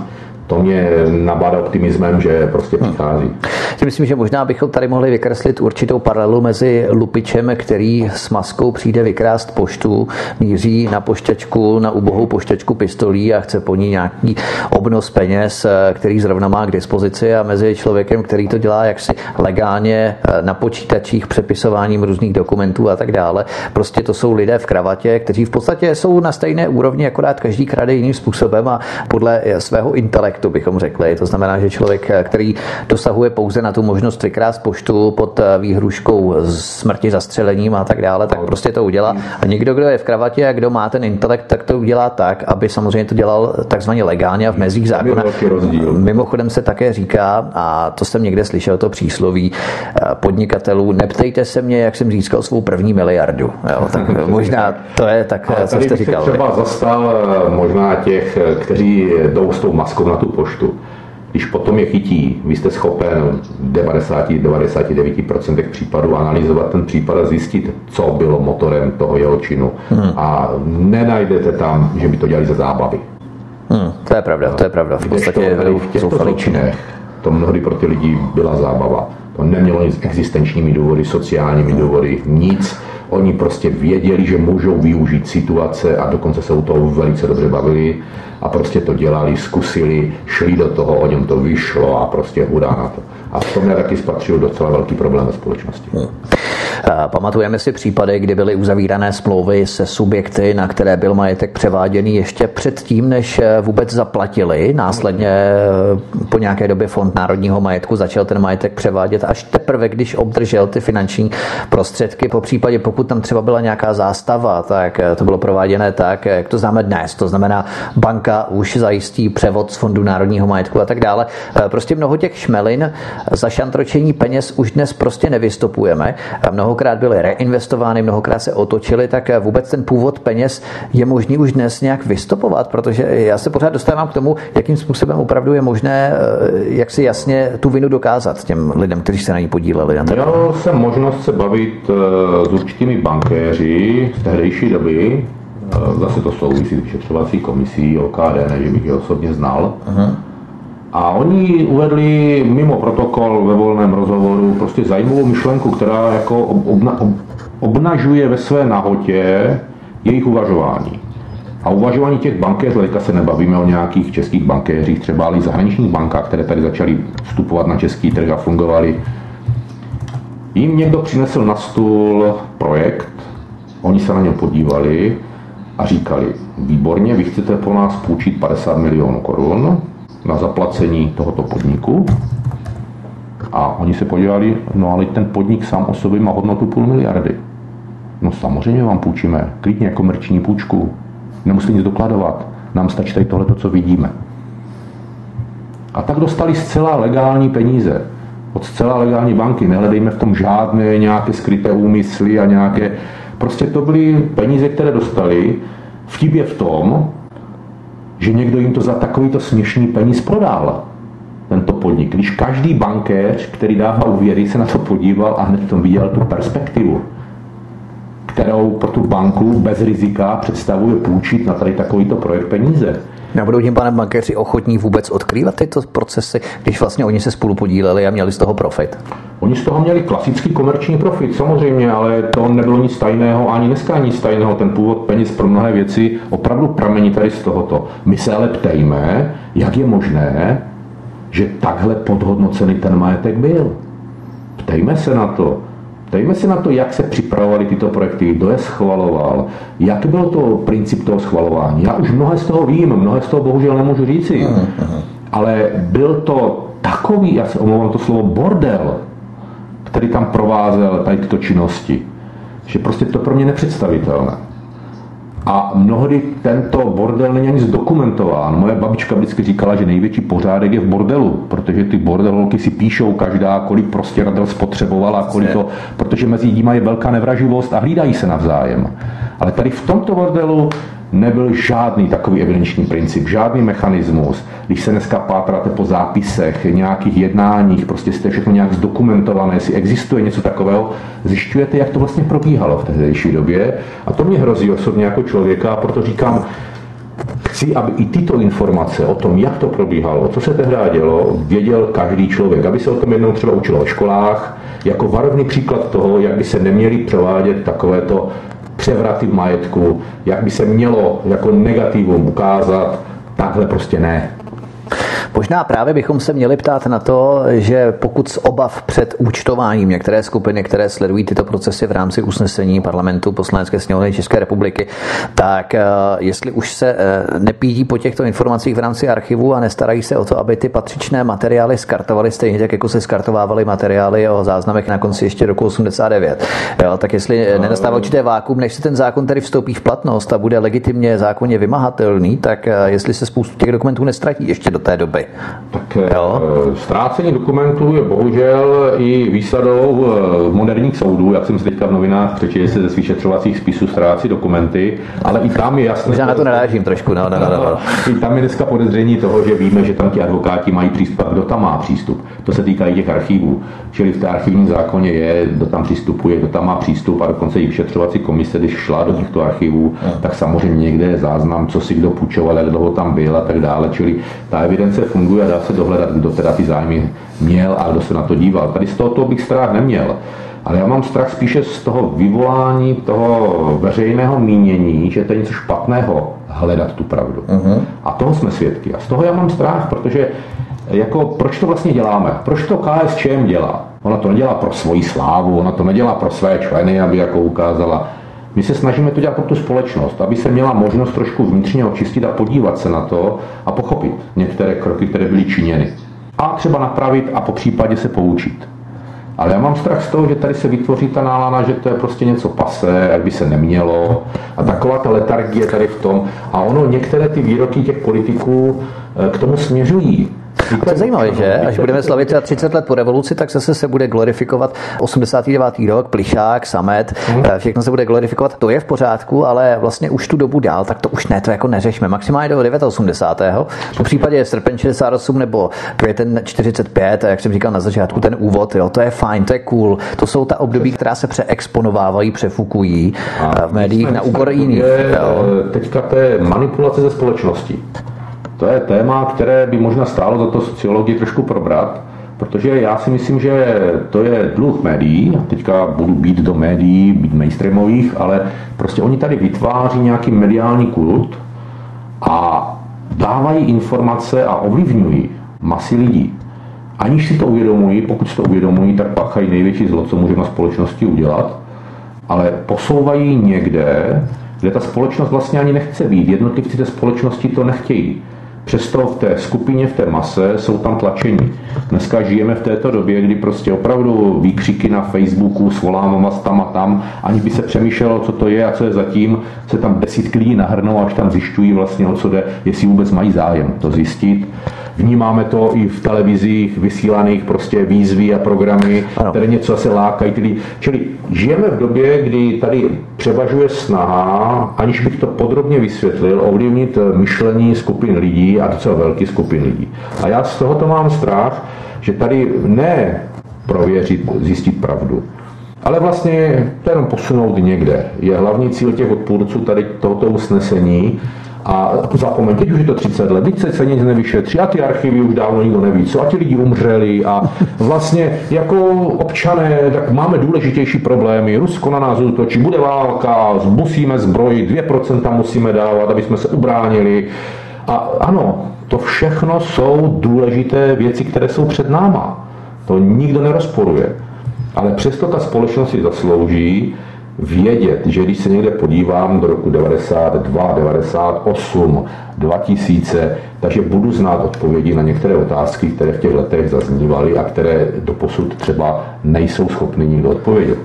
to mě nabádá optimismem, že prostě hmm. přichází. Hmm. Já myslím, že možná bychom tady mohli vykreslit určitou paralelu mezi lupičem, který s maskou přijde vykrást poštu, míří na pošťačku, na ubohou pošťačku pistolí a chce po ní nějaký obnos peněz, který zrovna má k dispozici a mezi člověkem, který to dělá jaksi legálně eh, na počítačích, přepisováním různých dokumentů a tak dále. Prostě to jsou lidé v kravatě, kteří v podstatě jsou na stejné úrovni, akorát každý krade jiným způsobem a podle svého intelektu efektu, bychom řekli. To znamená, že člověk, který dosahuje pouze na tu možnost vykrást poštu pod výhruškou smrti, zastřelením a tak dále, tak prostě to udělá. A někdo, kdo je v kravatě a kdo má ten intelekt, tak to udělá tak, aby samozřejmě to dělal takzvaně legálně a v mezích zákona. Mimochodem se také říká, a to jsem někde slyšel, to přísloví podnikatelů, neptejte se mě, jak jsem získal svou první miliardu. Jo, tak možná to je tak, co jste říkal. třeba zastal možná těch, kteří jdou s tou maskou na tu poštu. Když potom je chytí, vy jste schopen v 90-99% případů analyzovat ten případ a zjistit, co bylo motorem toho jeho činu. Hmm. A nenajdete tam, že by to dělali za zábavy. Hmm, to je pravda, to je pravda. V podstatě v těchto zločinech to mnohdy pro ty lidi byla zábava. To nemělo nic s existenčními důvody, sociálními důvody, nic. Oni prostě věděli, že můžou využít situace a dokonce se u toho velice dobře bavili a prostě to dělali, zkusili, šli do toho, o něm to vyšlo a prostě hudá na to. A v tom já taky spatřil docela velký problém ve společnosti. Hmm. Pamatujeme si případy, kdy byly uzavírané smlouvy se subjekty, na které byl majetek převáděný ještě předtím, než eh, vůbec zaplatili. Následně eh, po nějaké době Fond národního majetku začal ten majetek převádět až teprve, když obdržel ty finanční prostředky. Po případě, pokud tam třeba byla nějaká zástava, tak eh, to bylo prováděné tak, jak to známe dnes. To znamená, banka už zajistí převod z Fondu národního majetku a tak dále. Prostě mnoho těch šmelin za šantročení peněz už dnes prostě nevystupujeme. Mnohokrát byly reinvestovány, mnohokrát se otočily, tak vůbec ten původ peněz je možný už dnes nějak vystopovat, protože já se pořád dostávám k tomu, jakým způsobem opravdu je možné, eh, jak si jasně tu vinu dokázat těm lidem, kteří se na ní podíleli. Měl jsem možnost se bavit eh, s určitými bankéři z tehdejší doby, eh, zase to souvisí s vyšetřovací komisí OKD, ne, že bych je osobně znal. Uh-huh a oni uvedli mimo protokol ve volném rozhovoru prostě zajímavou myšlenku, která jako obna, obnažuje ve své nahotě jejich uvažování. A uvažování těch bankéřů, teďka se nebavíme o nějakých českých bankéřích, třeba ale i zahraničních bankách, které tady začaly vstupovat na český trh a fungovaly. Jim někdo přinesl na stůl projekt, oni se na něm podívali a říkali, výborně, vy chcete po nás půjčit 50 milionů korun, na zaplacení tohoto podniku. A oni se podívali, no ale ten podnik sám o sobě má hodnotu půl miliardy. No samozřejmě vám půjčíme, klidně komerční půjčku. Nemusíte nic dokladovat. Nám stačí tady tohle, co vidíme. A tak dostali zcela legální peníze od zcela legální banky. Nehledejme v tom žádné nějaké skryté úmysly a nějaké... Prostě to byly peníze, které dostali. Vtip je v tom, že někdo jim to za takovýto směšný peníz prodal, tento podnik. Když každý bankéř, který dává úvěry, se na to podíval a hned tom viděl tu perspektivu, kterou pro tu banku bez rizika představuje půjčit na tady takovýto projekt peníze. Nebudou tím, pane bankéři, ochotní vůbec odkrývat tyto procesy, když vlastně oni se spolu podíleli a měli z toho profit? Oni z toho měli klasický komerční profit, samozřejmě, ale to nebylo nic tajného, ani dneska nic tajného. Ten původ peněz pro mnohé věci opravdu pramení tady z tohoto. My se ale ptejme, jak je možné, že takhle podhodnocený ten majetek byl. Ptejme se na to. Dejme se na to, jak se připravovaly tyto projekty, kdo je schvaloval, jak byl to princip toho schvalování. Já už mnohé z toho vím, mnohé z toho bohužel nemůžu říci, ale byl to takový, já se omlouvám to slovo, bordel, který tam provázel tady tyto činnosti, že prostě to pro mě nepředstavitelné. A mnohdy tento bordel není ani zdokumentován. Moje babička vždycky říkala, že největší pořádek je v bordelu, protože ty bordelolky si píšou každá, kolik prostě radel spotřebovala, kolik to, protože mezi lidmi je velká nevraživost a hlídají se navzájem. Ale tady v tomto bordelu nebyl žádný takový evidenční princip, žádný mechanismus. Když se dneska pátráte po zápisech, nějakých jednáních, prostě jste všechno nějak zdokumentované, jestli existuje něco takového, zjišťujete, jak to vlastně probíhalo v tehdejší době. A to mě hrozí osobně jako člověka, a proto říkám, chci, aby i tyto informace o tom, jak to probíhalo, co se tehdy dělo, věděl každý člověk, aby se o tom jednou třeba učilo o školách, jako varovný příklad toho, jak by se neměly provádět takovéto převraty v majetku, jak by se mělo jako negativum ukázat, takhle prostě ne. Možná právě bychom se měli ptát na to, že pokud z obav před účtováním některé skupiny, které sledují tyto procesy v rámci usnesení parlamentu poslanecké sněmovny České republiky, tak eh, jestli už se eh, nepídí po těchto informacích v rámci archivu a nestarají se o to, aby ty patřičné materiály skartovaly stejně tak, jako se skartovávaly materiály o záznamech na konci ještě roku 89. Jo, tak jestli nenastává určité vákum, než se ten zákon tedy vstoupí v platnost a bude legitimně zákonně vymahatelný, tak jestli se spoustu těch dokumentů nestratí ještě do té doby, doby. Tak eh, jo? ztrácení dokumentů je bohužel i výsadou eh, moderních soudů, jak jsem si teďka v novinách přečetl, se ze vyšetřovacích spisů ztrácí dokumenty, ale i tam je jasné. Možná na to narážím trošku, no, no, no, no. I tam je dneska podezření toho, že víme, že tam ti advokáti mají přístup, kdo tam má přístup. To se týká i těch archivů. Čili v té archivním zákoně je, kdo tam přistupuje, kdo tam má přístup a dokonce i vyšetřovací komise, když šla do těchto archivů, tak samozřejmě někde je záznam, co si kdo půjčoval, jak dlouho tam byl a tak dále. Čili ta evidence funguje a dá se dohledat, kdo teda ty zájmy měl a kdo se na to díval. Tady z tohoto bych strach neměl. Ale já mám strach spíše z toho vyvolání toho veřejného mínění, že to je něco špatného hledat tu pravdu. Uh-huh. A toho jsme svědky. A z toho já mám strach, protože jako, proč to vlastně děláme? Proč to KSČM dělá? Ona to nedělá pro svoji slávu, ona to nedělá pro své členy, aby jako ukázala. My se snažíme to dělat pro tu společnost, aby se měla možnost trošku vnitřně očistit a podívat se na to a pochopit některé kroky, které byly činěny. A třeba napravit a po případě se poučit. Ale já mám strach z toho, že tady se vytvoří ta nálada, že to je prostě něco pase, jak by se nemělo. A taková ta letargie tady v tom. A ono, některé ty výroky těch politiků eh, k tomu směřují. To je zajímavé, že? Až budeme slavit 30 let po revoluci, tak zase se bude glorifikovat 89. rok, plišák, samet, hmm. všechno se bude glorifikovat. To je v pořádku, ale vlastně už tu dobu dál, tak to už ne, to jako neřešme. Maximálně do 89. Po případě srpen 68 nebo květen 45, a jak jsem říkal na začátku, ten úvod, jo, to je fajn, to je cool. To jsou ta období, která se přeexponovávají, přefukují eh, v médiích na úkor jiných. Teďka to je manipulace ze společnosti. To je téma, které by možná stálo za to sociologii trošku probrat, protože já si myslím, že to je dluh médií, teďka budu být do médií, být mainstreamových, ale prostě oni tady vytváří nějaký mediální kult a dávají informace a ovlivňují masy lidí. Aniž si to uvědomují, pokud si to uvědomují, tak pachají největší zlo, co může na společnosti udělat, ale posouvají někde, kde ta společnost vlastně ani nechce být. Jednotlivci té společnosti to nechtějí. Přesto v té skupině, v té mase jsou tam tlačení. Dneska žijeme v této době, kdy prostě opravdu výkřiky na Facebooku svoláváme tam a tam, aniž by se přemýšlelo, co to je a co je zatím, se tam desítky lidí nahrnou, až tam zjišťují vlastně, o co jde, jestli vůbec mají zájem to zjistit. Vnímáme to i v televizích vysílaných prostě výzvy a programy, ano. které něco se lákají. Tedy, čili žijeme v době, kdy tady převažuje snaha, aniž bych to podrobně vysvětlil, ovlivnit myšlení skupin lidí a docela velký skupin lidí. A já z tohoto mám strach, že tady ne prověřit, zjistit pravdu, ale vlastně to jenom posunout někde. Je hlavní cíl těch odpůrců tady tohoto usnesení, a zapomeň, teď už je to 30 let, se, se nic nevyšetří a ty archivy už dávno nikdo neví, co a ti lidi umřeli a vlastně jako občané, tak máme důležitější problémy. Rusko na nás útočí, bude válka, musíme zbrojit, 2% musíme dávat, aby jsme se ubránili. A ano, to všechno jsou důležité věci, které jsou před náma. To nikdo nerozporuje. Ale přesto ta společnost si zaslouží, vědět, že když se někde podívám do roku 92, 98, 2000, takže budu znát odpovědi na některé otázky, které v těch letech zaznívaly a které doposud třeba nejsou schopny nikdo odpovědět.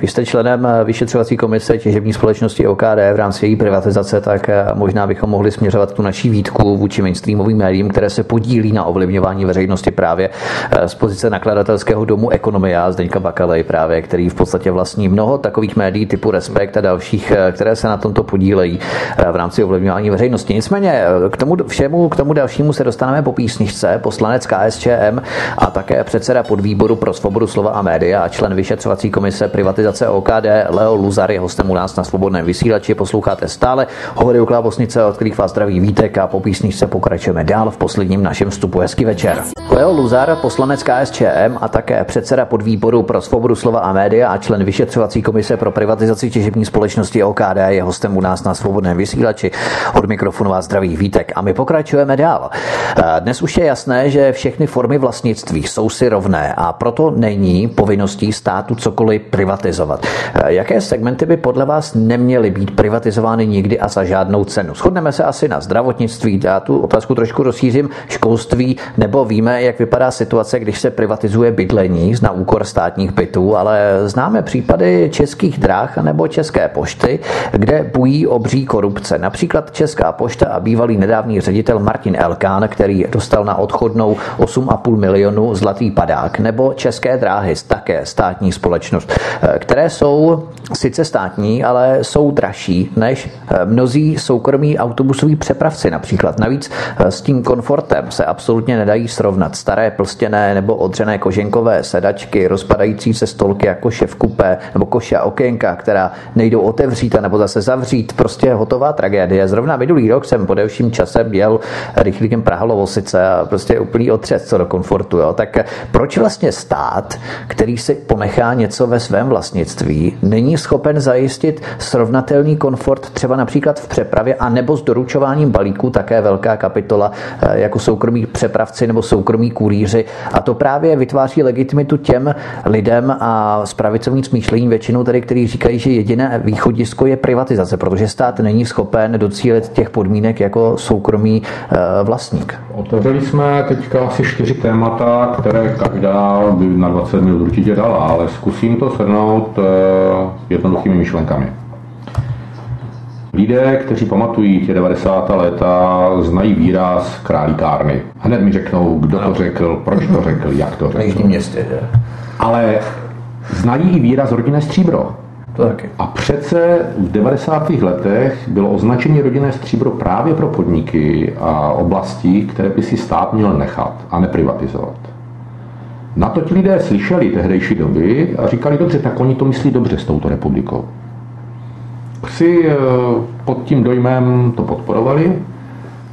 Vy jste členem eh, vyšetřovací komise těžební společnosti OKD v rámci její privatizace, tak eh, možná bychom mohli směřovat tu naší výtku vůči mainstreamovým médiím, které se podílí na ovlivňování veřejnosti právě eh, z pozice nakladatelského domu Ekonomia Zdeňka Bakalej právě, který v podstatě vlastní mnoho takových médií typu Respekt a dalších, které se na tomto podílejí v rámci ovlivňování veřejnosti. Nicméně k tomu všemu, k tomu dalšímu se dostaneme po písničce. Poslanec KSČM a také předseda podvýboru pro svobodu slova a média a člen vyšetřovací komise privatizace OKD. Leo Luzar je hostem u nás na svobodném vysílači. Posloucháte stále hovory u Klávosnice, od kterých vás zdraví Vítek a po písničce pokračujeme dál v posledním našem vstupu. Hezký večer. Leo Luzar, poslanec KSČM a také předseda podvýboru pro svobodu slova a média a člen vyšetřovací komise pro privatizaci těžební společnosti OKD je hostem u nás na svobodném vysílači. Od mikrofonu vás zdraví Vítek a my pokračujeme dál. Dnes už je jasné, že všechny formy vlastnictví jsou si rovné a proto není povinností státu cokoliv privatizovat privatizovat. Eh, jaké segmenty by podle vás neměly být privatizovány nikdy a za žádnou cenu? Shodneme se asi na zdravotnictví, já tu otázku trošku rozšířím, školství, nebo víme, jak vypadá situace, když se privatizuje bydlení na úkor státních bytů, ale známe případy českých dráh nebo české pošty, kde bují obří korupce. Například Česká pošta a bývalý nedávný ředitel Martin Elkán, který dostal na odchodnou 8,5 milionu zlatý padák, nebo České dráhy, také státní společnost. Které jsou sice státní, ale jsou dražší než mnozí soukromí autobusoví přepravci například. Navíc s tím komfortem se absolutně nedají srovnat staré plstěné nebo odřené koženkové sedačky, rozpadající se stolky jako šef kupé nebo koše a okénka, která nejdou otevřít a nebo zase zavřít. Prostě hotová tragédie. Zrovna minulý rok jsem po delším čase měl rychlíkem Praha Lovosice a prostě úplný otřes co do komfortu. Jo. Tak proč vlastně stát, který si ponechá něco ve svém vlastnictví, není schopen zajistit srovnatelný komfort třeba například v přepravě a nebo s doručováním balíků, také velká kapitola eh, jako soukromí přepravci nebo soukromí kurýři. A to právě vytváří legitimitu těm lidem a s pravicovým smýšlením většinou tedy, kteří říkají, že jediné východisko je privatizace, protože stát není schopen docílit těch podmínek jako soukromý eh, vlastník. Otevřeli jsme teďka asi čtyři témata, které každá by na 20 minut určitě dala, ale zkusím to shrnout eh, jednoduchými myšlenkami. Lidé, kteří pamatují tě 90. léta, znají výraz králíkárny. Hned mi řeknou, kdo to řekl, proč to řekl, jak to řekl. městě, že? Ale znají i výraz rodinné stříbro. To taky. A přece v 90. letech bylo označení rodinné stříbro právě pro podniky a oblasti, které by si stát měl nechat a neprivatizovat. Na to ti lidé slyšeli tehdejší doby a říkali, dobře, tak oni to myslí dobře s touto republikou. Si eh, pod tím dojmem to podporovali,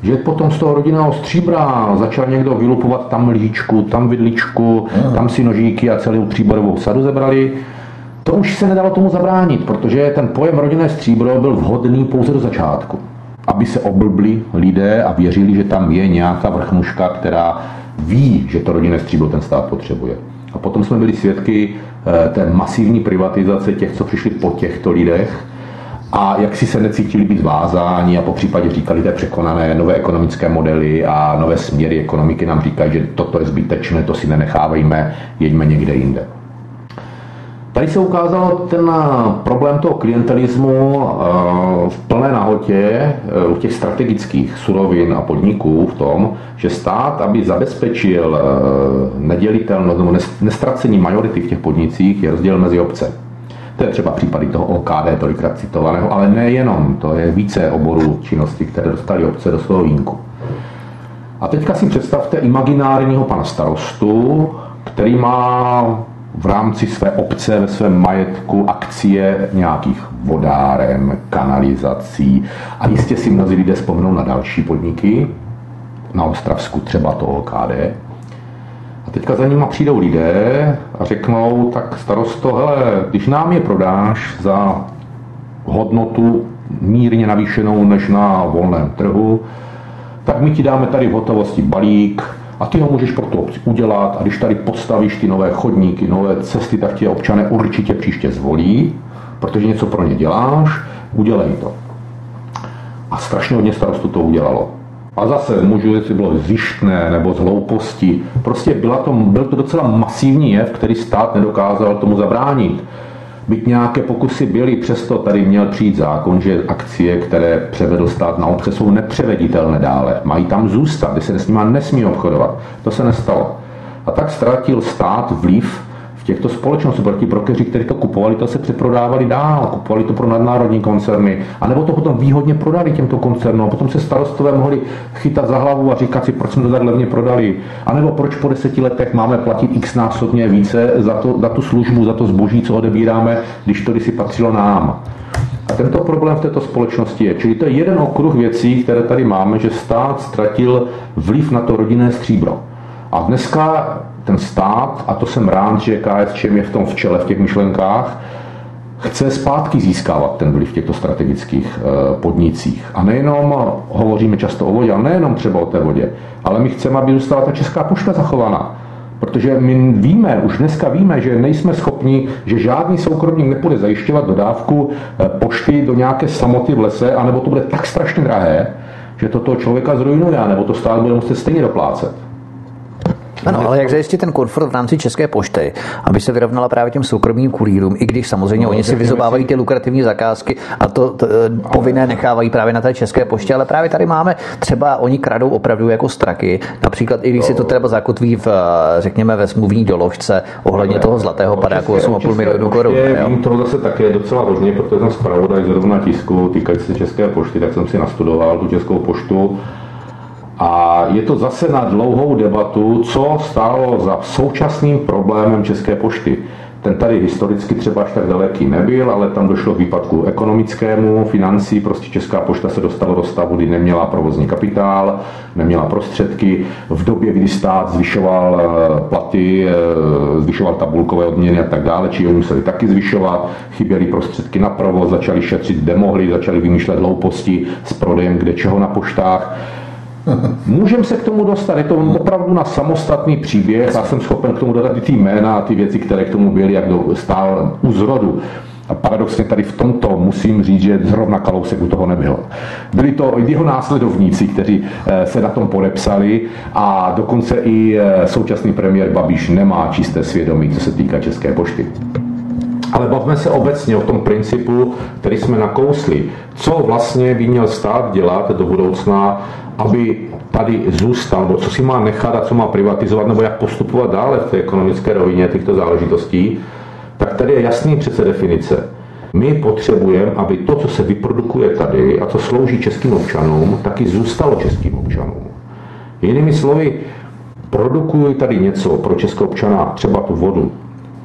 že potom z toho rodinného stříbra začal někdo vylupovat tam lžičku, tam vidličku, tam si nožíky a celou příborovou sadu zebrali. To už se nedalo tomu zabránit, protože ten pojem rodinné stříbro byl vhodný pouze do začátku. Aby se oblbli lidé a věřili, že tam je nějaká vrchnuška, která ví, že to rodinné stříbro ten stát potřebuje. A potom jsme byli svědky eh, té masivní privatizace těch, co přišli po těchto lidech, a jak si se necítili být vázáni a po případě říkali, je překonané, nové ekonomické modely a nové směry ekonomiky nám říkají, že toto je zbytečné, to si nenechávejme, jeďme někde jinde. Tady se ukázal ten problém toho klientelismu eh, v plné nahotě eh, u těch strategických surovin a podniků v tom, že stát, aby zabezpečil eh, nedělitelnost nebo nestracení majority v těch podnicích, je rozdíl mezi obce. To je třeba případy toho OKD, tolikrát citovaného, ale nejenom, to je více oborů činnosti, které dostali obce do svého výjimku. A teďka si představte imaginárního pana starostu, který má v rámci své obce, ve svém majetku akcie nějakých vodáren, kanalizací a jistě si mnozí lidé vzpomnou na další podniky, na Ostravsku třeba to OKD. A teďka za nima přijdou lidé a řeknou, tak starosto, hele, když nám je prodáš za hodnotu mírně navýšenou než na volném trhu, tak my ti dáme tady v hotovosti balík, a ty ho můžeš pro tu obci udělat a když tady postavíš ty nové chodníky, nové cesty, tak tě občané určitě příště zvolí, protože něco pro ně děláš, udělej to. A strašně hodně starostů to udělalo. A zase můžu, jestli bylo zjištné nebo z hlouposti. Prostě byla to, byl to docela masivní jev, který stát nedokázal tomu zabránit. Byť nějaké pokusy byly, přesto tady měl přijít zákon, že akcie, které převedl stát na obce, jsou nepřeveditelné dále. Mají tam zůstat, kdy se s nimi nesmí obchodovat. To se nestalo. A tak ztratil stát vliv těchto společností, pro ti brokeři, kteří to kupovali, to se přeprodávali dál, kupovali to pro nadnárodní koncerny, anebo to potom výhodně prodali těmto koncernům. A potom se starostové mohli chytat za hlavu a říkat si, proč jsme to tak levně prodali, anebo proč po deseti letech máme platit x násobně více za, to, za tu službu, za to zboží, co odebíráme, když to si patřilo nám. A tento problém v této společnosti je. Čili to je jeden okruh věcí, které tady máme, že stát ztratil vliv na to rodinné stříbro. A dneska ten stát, a to jsem rád, že KSČM je v tom v čele v těch myšlenkách, chce zpátky získávat ten vliv v těchto strategických eh, podnicích. A nejenom hovoříme často o vodě, ale nejenom třeba o té vodě, ale my chceme, aby zůstala ta česká pošta zachovaná. Protože my víme, už dneska víme, že nejsme schopni, že žádný soukromník nepůjde zajišťovat dodávku eh, pošty do nějaké samoty v lese, anebo to bude tak strašně drahé, že to člověka zrujnuje, nebo to stát bude muset stejně doplácet. Ano, ale jak zajistit ten komfort v rámci České pošty, aby se vyrovnala právě těm soukromým kurýrům, i když samozřejmě no, oni si vyzobávají ty lukrativní zakázky a to, to povinné nechávají právě na té České poště, ale právě tady máme třeba oni kradou opravdu jako straky, například i když si to třeba zakotví v, řekněme, ve smluvní doložce ohledně toho zlatého padáku 8,5 milionů korun. Vím toho zase také docela hodně, protože jsem zpravodaj zrovna tisku týkající se České pošty, tak jsem si nastudoval tu Českou poštu a je to zase na dlouhou debatu, co stálo za současným problémem České pošty. Ten tady historicky třeba až tak daleký nebyl, ale tam došlo k výpadku ekonomickému, financí, prostě Česká pošta se dostala do stavu, kdy neměla provozní kapitál, neměla prostředky. V době, kdy stát zvyšoval eh, platy, eh, zvyšoval tabulkové odměny a tak dále, či oni museli taky zvyšovat, chyběly prostředky na provoz, začali šetřit, kde mohli, začali vymýšlet hlouposti s prodejem kde čeho na poštách Můžeme se k tomu dostat, je to opravdu na samostatný příběh, já jsem schopen k tomu dodat i ty jména a ty věci, které k tomu byly, jak stál u zrodu. A paradoxně tady v tomto musím říct, že zrovna Kalousek u toho nebyl. Byli to jeho následovníci, kteří eh, se na tom podepsali a dokonce i eh, současný premiér Babiš nemá čisté svědomí, co se týká České pošty. Ale bavme se obecně o tom principu, který jsme nakousli. Co vlastně by měl stát dělat do budoucna, aby tady zůstal, nebo co si má nechat a co má privatizovat, nebo jak postupovat dále v té ekonomické rovině těchto záležitostí, tak tady je jasný přece definice. My potřebujeme, aby to, co se vyprodukuje tady a co slouží českým občanům, taky zůstalo českým občanům. Jinými slovy, produkuji tady něco pro českého občana, třeba tu vodu,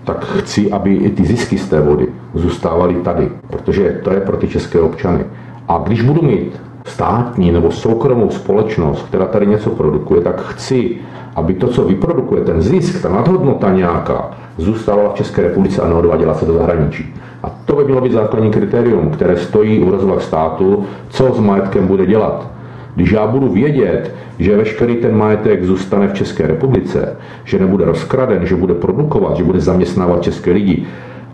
tak chci, aby i ty zisky z té vody zůstávaly tady, protože to je pro ty české občany. A když budu mít státní nebo soukromou společnost, která tady něco produkuje, tak chci, aby to, co vyprodukuje, ten zisk, ta nadhodnota nějaká, zůstávala v České republice a neodváděla se do zahraničí. A to by mělo být základní kritérium, které stojí u rozvah státu, co s majetkem bude dělat. Když já budu vědět, že veškerý ten majetek zůstane v České republice, že nebude rozkraden, že bude produkovat, že bude zaměstnávat české lidi,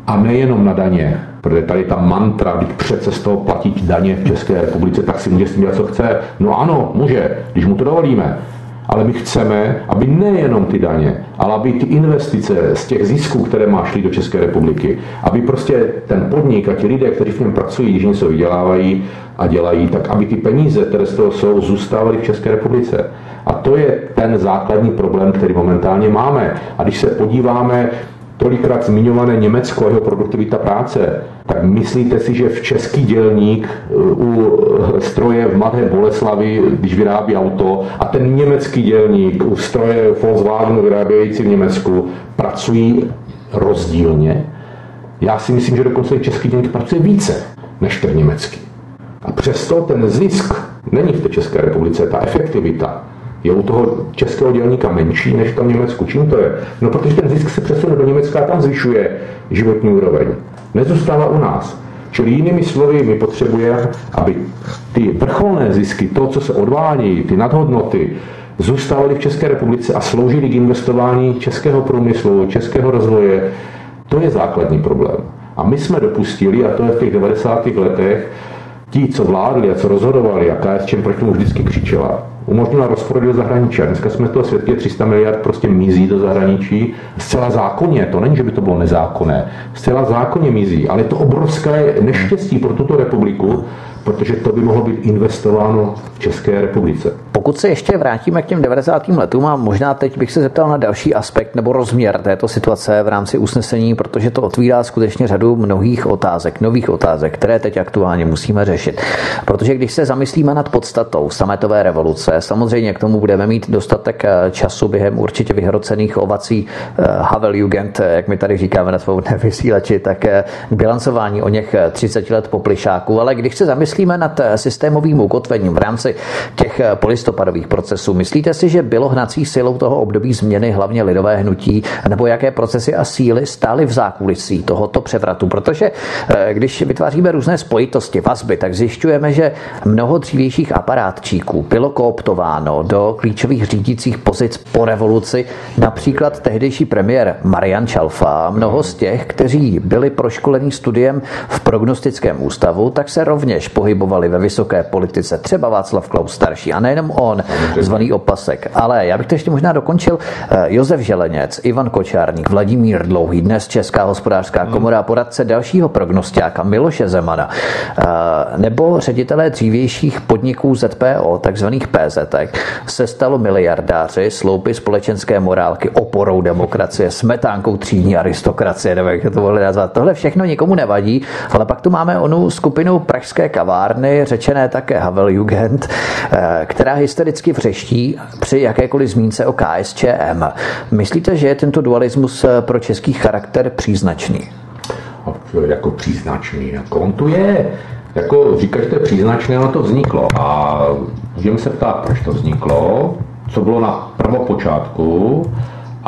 a nejenom na daně, protože tady ta mantra, když přece z toho platit daně v České republice, tak si může s tím dělat, co chce. No ano, může, když mu to dovolíme. Ale my chceme, aby nejenom ty daně, ale aby ty investice z těch zisků, které má šly do České republiky, aby prostě ten podnik a ti lidé, kteří v něm pracují, když něco vydělávají a dělají, tak aby ty peníze, které z toho jsou, zůstávaly v České republice. A to je ten základní problém, který momentálně máme. A když se podíváme tolikrát zmiňované Německo a jeho produktivita práce, tak myslíte si, že v český dělník uh, u stroje v Mladé Boleslavi, když vyrábí auto, a ten německý dělník u stroje Volkswagenu vyrábějící v Německu pracují rozdílně? Já si myslím, že dokonce i český dělník pracuje více než ten německý. A přesto ten zisk není v té České republice, ta efektivita je u toho českého dělníka menší než v tom Německu. Čím to je? No, protože ten zisk se přesune do Německa a tam zvyšuje životní úroveň. Nezůstává u nás. Čili jinými slovy, my potřebujeme, aby ty vrcholné zisky, to, co se odvádí, ty nadhodnoty, zůstávaly v České republice a sloužily k investování českého průmyslu, českého rozvoje. To je základní problém. A my jsme dopustili, a to je v těch 90. letech, ti, co vládli a co rozhodovali, a KSČM proti tomu vždycky křičela, umožnila rozprodej do zahraničí. A dneska jsme toho svědky, 300 miliard prostě mizí do zahraničí. Zcela zákonně, to není, že by to bylo nezákonné, zcela zákonně mizí, ale je to obrovské neštěstí pro tuto republiku, protože to by mohlo být investováno v České republice. Pokud se ještě vrátíme k těm 90. letům a možná teď bych se zeptal na další aspekt nebo rozměr této situace v rámci usnesení, protože to otvírá skutečně řadu mnohých otázek, nových otázek, které teď aktuálně musíme řešit. Protože když se zamyslíme nad podstatou sametové revoluce, samozřejmě k tomu budeme mít dostatek eh, času během určitě vyhrocených ovací eh, Havel Jugend, eh, jak my tady říkáme na svobodné vysílači, tak bilancování o něch 30 let po plišáku. Ale když se zamyslíme nad systémovým ukotvením v rámci těch polistopadů, listopadových procesů. Myslíte si, že bylo hnací silou toho období změny hlavně lidové hnutí, nebo jaké procesy a síly stály v zákulisí tohoto převratu? Protože eh, když vytváříme různé spojitosti, vazby, tak zjišťujeme, že mnoho dřívějších aparátčíků bylo kooptováno do klíčových řídících pozic po revoluci, například tehdejší premiér Marian Čalfa. Mnoho z těch, kteří byli proškolení studiem v prognostickém ústavu, tak se rovněž pohybovali ve vysoké politice, třeba Václav Klaus starší. A nejenom on, zvaný Opasek. Ale já bych to ještě možná dokončil. Eh, Josef Želeněc, Ivan Kočárník, Vladimír Dlouhý, dnes Česká hospodářská komora, poradce dalšího prognostiáka Miloše Zemana, eh, nebo ředitelé dřívějších podniků ZPO, takzvaných PZ, se stalo miliardáři, sloupy společenské morálky, oporou demokracie, smetánkou třídní aristokracie, nebo jak to mohli nazvat. Tohle všechno nikomu nevadí, ale pak tu máme onu skupinu pražské kavárny, řečené také Havel Jugend, eh, která hystericky vřeští při jakékoliv zmínce o KSČM. Myslíte, že je tento dualismus eh, pro český charakter příznačný? Jako příznačný, jako on tu je. Jako říkáš, že to je příznačné, ono to vzniklo. A můžeme se ptát, proč to vzniklo, co bylo na prvopočátku,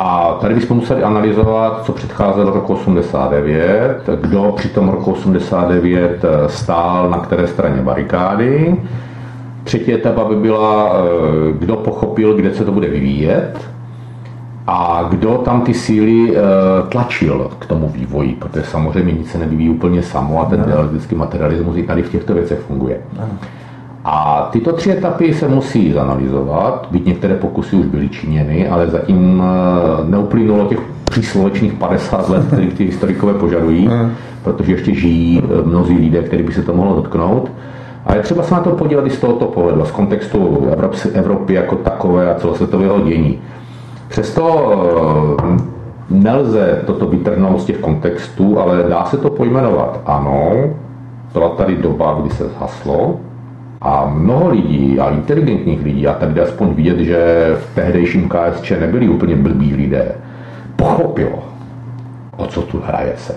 a tady bychom museli analyzovat, co předcházelo roku 89, kdo při tom roku 89 eh, stál na které straně barikády. Třetí etapa by byla, eh, kdo pochopil, kde se to bude vyvíjet a kdo tam ty síly eh, tlačil k tomu vývoji, protože samozřejmě nic se nevyvíjí úplně samo a ten dialektický materialismus i tady v těchto věcech funguje. A tyto tři etapy se musí zanalizovat, byť některé pokusy už byly činěny, ale zatím eh, neuplynulo těch příslovečných 50 let, který ty historikové požadují, hmm. protože ještě žijí eh, mnozí lidé, kteří by se to mohlo dotknout. A je třeba se na to podívat i z tohoto pohledu, z kontextu Evropy jako takové a celosvětového dění. Přesto eh, nelze toto vytrhnout z těch kontextů, ale dá se to pojmenovat. Ano, byla tady doba, kdy se zhaslo, a mnoho lidí a inteligentních lidí, a tady aspoň vidět, že v tehdejším KSČ nebyli úplně blbí lidé, pochopilo, o co tu hraje se.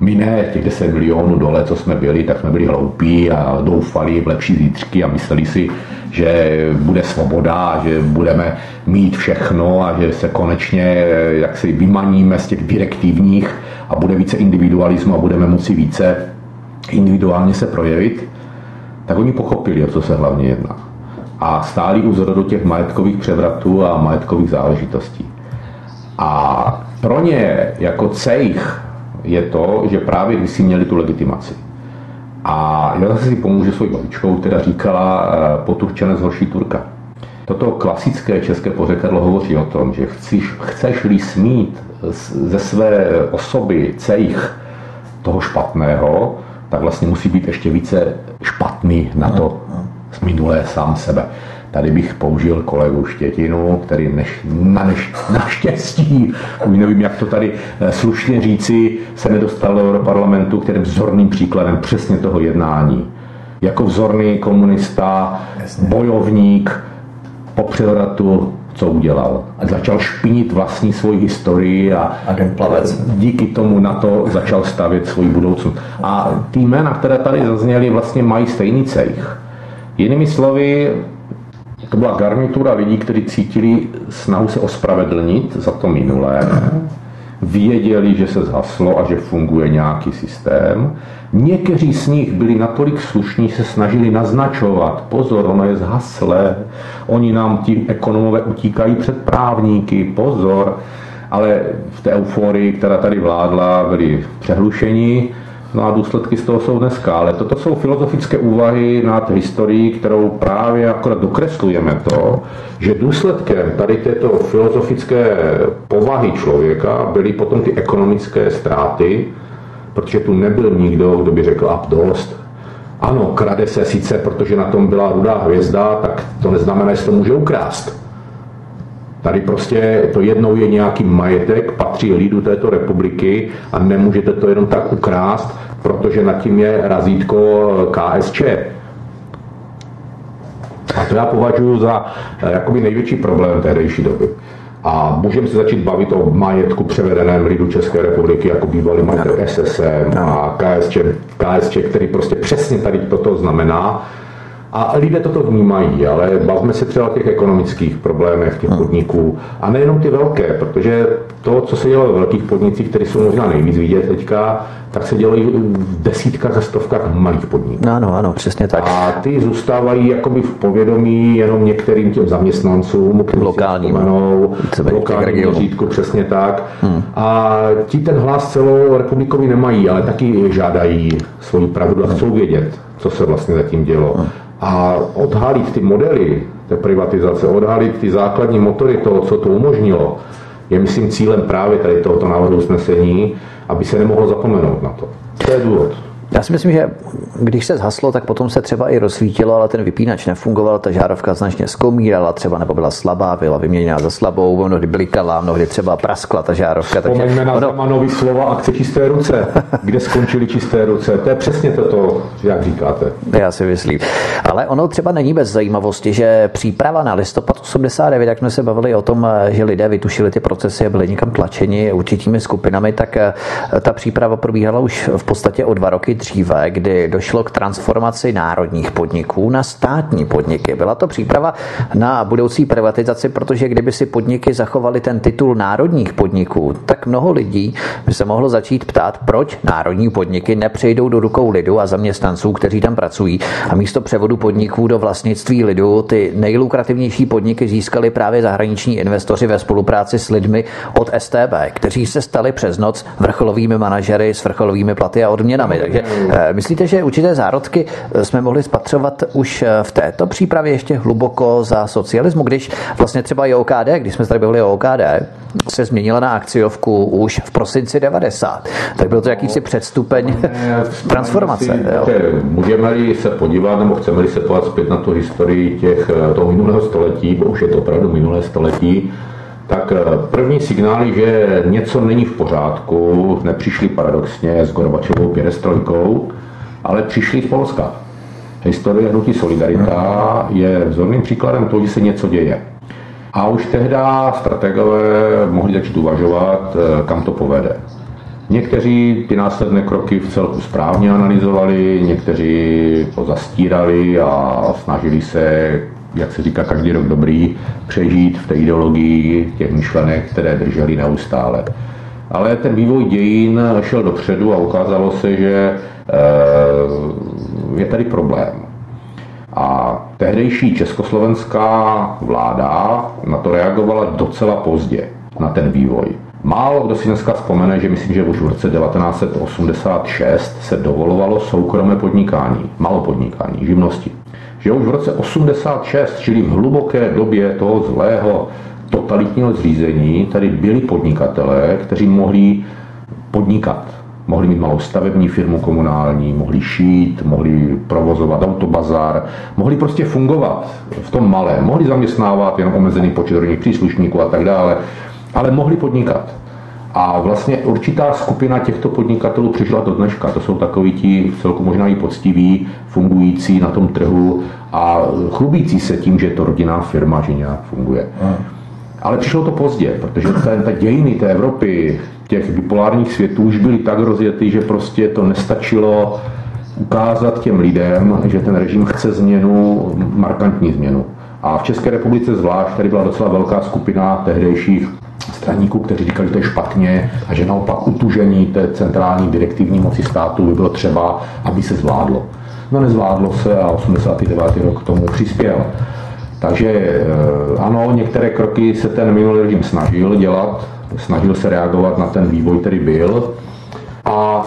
My ne, těch 10 milionů dole, co jsme byli, tak jsme byli hloupí a doufali v lepší zítřky a mysleli si, že bude svoboda, že budeme mít všechno a že se konečně jak si vymaníme z těch direktivních a bude více individualismu a budeme moci více individuálně se projevit tak oni pochopili, o co se hlavně jedná. A stáli u zrodu těch majetkových převratů a majetkových záležitostí. A pro ně jako cejch je to, že právě když si měli tu legitimaci. A já zase si pomůžu svojí babičkou, která říkala eh, poturčené zhorší Turka. Toto klasické české pořekadlo hovoří o tom, že chceš, chceš-li smít ze své osoby cejch toho špatného, tak vlastně musí být ještě více špatný na to z minulé sám sebe. Tady bych použil kolegu Štětinu, který než, na neš, naštěstí, už nevím, jak to tady eh, slušně říci, se nedostal do Europarlamentu, který je vzorným příkladem přesně toho jednání. Jako vzorný komunista, Jasně. bojovník po převratu co udělal. Začal špinit vlastní svoji historii a plavec. díky tomu na to začal stavět svoji budoucnost. A ty jména, které tady zazněly, vlastně mají stejný cejch. Jinými slovy, to byla garnitura lidí, kteří cítili snahu se ospravedlnit za to minulé, věděli, že se zhaslo a že funguje nějaký systém. Někteří z nich byli natolik slušní, se snažili naznačovat, pozor, ono je zhaslé, oni nám ti ekonomové utíkají před právníky, pozor, ale v té euforii, která tady vládla, byli přehlušení, No a důsledky z toho jsou dneska. Ale toto jsou filozofické úvahy nad historií, kterou právě akorát dokreslujeme to, že důsledkem tady této filozofické povahy člověka byly potom ty ekonomické ztráty, protože tu nebyl nikdo, kdo by řekl, a dost, ano, krade se sice, protože na tom byla rudá hvězda, tak to neznamená, že to může ukrást. Tady prostě to jednou je nějaký majetek, patří lidu této republiky a nemůžete to jenom tak ukrást, protože nad tím je razítko KSČ. A to já považuji za eh, jakoby největší problém tehdejší doby. A můžeme se začít bavit o majetku převedeném lidu České republiky, jako bývalý majetek SSM a KSČ, KSČ, který prostě přesně tady toto znamená. A lidé toto vnímají, ale bavme se třeba o těch ekonomických problémech těch podniků. A nejenom ty velké, protože to, co se dělo ve velkých podnicích, které jsou možná nejvíc vidět teďka, tak se dělají v desítkách a stovkách malých podniků. Ano, ano, přesně tak. A ty zůstávají jakoby v povědomí jenom některým těm zaměstnancům, kteří lokálním, vzpomenou, lokální měřítku, přesně tak. Hmm. A ti ten hlas celou republikový nemají, ale taky žádají svoji pravdu a chcou vědět, co se vlastně zatím dělo. Hmm. A odhalit ty modely té privatizace, odhalit ty základní motory toho, co to umožnilo, je myslím cílem právě tady tohoto návrhu usnesení, aby se nemohlo zapomenout na to. To je důvod. Já si myslím, že když se zhaslo, tak potom se třeba i rozsvítilo, ale ten vypínač nefungoval, ta žárovka značně zkomírala třeba nebo byla slabá, byla vyměněna za slabou, mnohdy blikala, mnohdy třeba praskla ta žárovka. Vzpomeňme na ono... Zemanovi slova akce čisté ruce. Kde skončily čisté ruce? To je přesně toto, jak říkáte. Já si myslím. Ale ono třeba není bez zajímavosti, že příprava na listopad 89, jak jsme se bavili o tom, že lidé vytušili ty procesy a byli někam tlačeni určitými skupinami, tak eh, ta příprava probíhala už v podstatě o dva roky dříve, kdy došlo k transformaci národních podniků na státní podniky. Byla to příprava na budoucí privatizaci, protože kdyby si podniky zachovali ten titul národních podniků, tak mnoho lidí by se mohlo začít ptát, proč národní podniky nepřejdou do rukou lidu a zaměstnanců, kteří tam pracují. A místo převodu podniků do vlastnictví lidu ty nejlukrativnější podniky získali právě zahraniční investoři ve spolupráci s lidmi od STB, kteří se stali přes noc vrcholovými manažery s vrcholovými platy a odměnami. Takže myslíte, že určité zárodky eh, jsme mohli spatřovat už eh, v této přípravě ještě hluboko za socialismu, když vlastně třeba i OKD, když jsme tady byli o OKD, se změnila na akciovku už v prosinci 90. Tak byl to jakýsi předstupeň transformace. Můžeme-li se podívat, nebo chceme-li se podívat zpět na tu historii těch, toho minulého století, bo už je to opravdu minulé století, tak eh, první signály, že něco není v pořádku, nepřišly paradoxně s Gorbačovou pěrestrojkou, ale přišly z Polska. Historie hnutí Solidarita je vzorným příkladem toho, že se něco děje. A už tehdy strategové mohli začít uvažovat, eh, kam to povede. Někteří ty následné kroky v celku správně analyzovali, někteří to zastírali a snažili se jak se říká, každý rok dobrý, přežít v té ideologii těch myšlenek, které drželi neustále. Ale ten vývoj dějin šel dopředu a ukázalo se, že eh, je tady problém. A tehdejší československá vláda na to reagovala docela pozdě, na ten vývoj. Málo kdo si dneska vzpomene, že myslím, že už v roce 1986 se dovolovalo soukromé podnikání, malopodnikání, živnosti že už v roce 86, čili v hluboké době toho zlého totalitního zřízení, tady byli podnikatelé, kteří mohli podnikat. Mohli mít malou stavební firmu komunální, mohli šít, mohli provozovat autobazar, mohli prostě fungovat v tom malém, mohli zaměstnávat jenom omezený počet rodinných příslušníků a tak dále, ale mohli podnikat. A vlastně určitá skupina těchto podnikatelů přišla do dneška. To jsou takoví ti celku možná i poctiví, fungující na tom trhu a chlubící se tím, že je to rodinná firma, že nějak funguje. Ale přišlo to pozdě, protože ten, ta dějiny té Evropy, těch bipolárních světů už byly tak rozjetý, že prostě to nestačilo ukázat těm lidem, že ten režim chce změnu, markantní změnu. A v České republice zvlášť tady byla docela velká skupina tehdejších straníků, kteří říkali, že to je špatně a že naopak utužení té centrální direktivní moci státu by bylo třeba, aby se zvládlo. No nezvládlo se a 89. rok k tomu přispěl. Takže eh, ano, některé kroky se ten minulý režim snažil dělat, snažil se reagovat na ten vývoj, který byl. A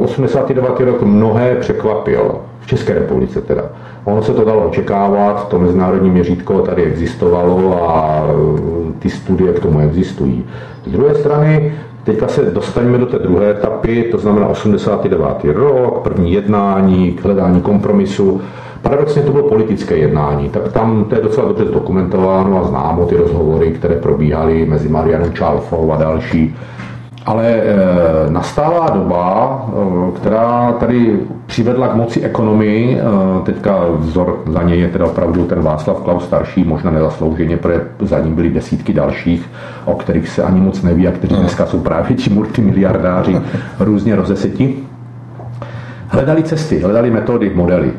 89. rok mnohé překvapil, v České republice teda. Ono se to dalo očekávat, to mezinárodní měřítko tady existovalo a ty studie k tomu existují. Z druhé strany, teďka se dostaneme do té druhé etapy, to znamená 89. rok, první jednání, hledání kompromisu. Paradoxně to bylo politické jednání, tak tam to je docela dobře zdokumentováno a známo ty rozhovory, které probíhaly mezi Marianou Čálfou a další ale eh, nastává doba, eh, která tady přivedla k moci ekonomii, eh, teďka vzor za něj je teda opravdu ten Václav Klaus starší, možná nezaslouženě, protože za ním byly desítky dalších, o kterých se ani moc neví a kteří dneska jsou právě ti multimiliardáři různě rozeseti. Hledali cesty, hledali metody, modely.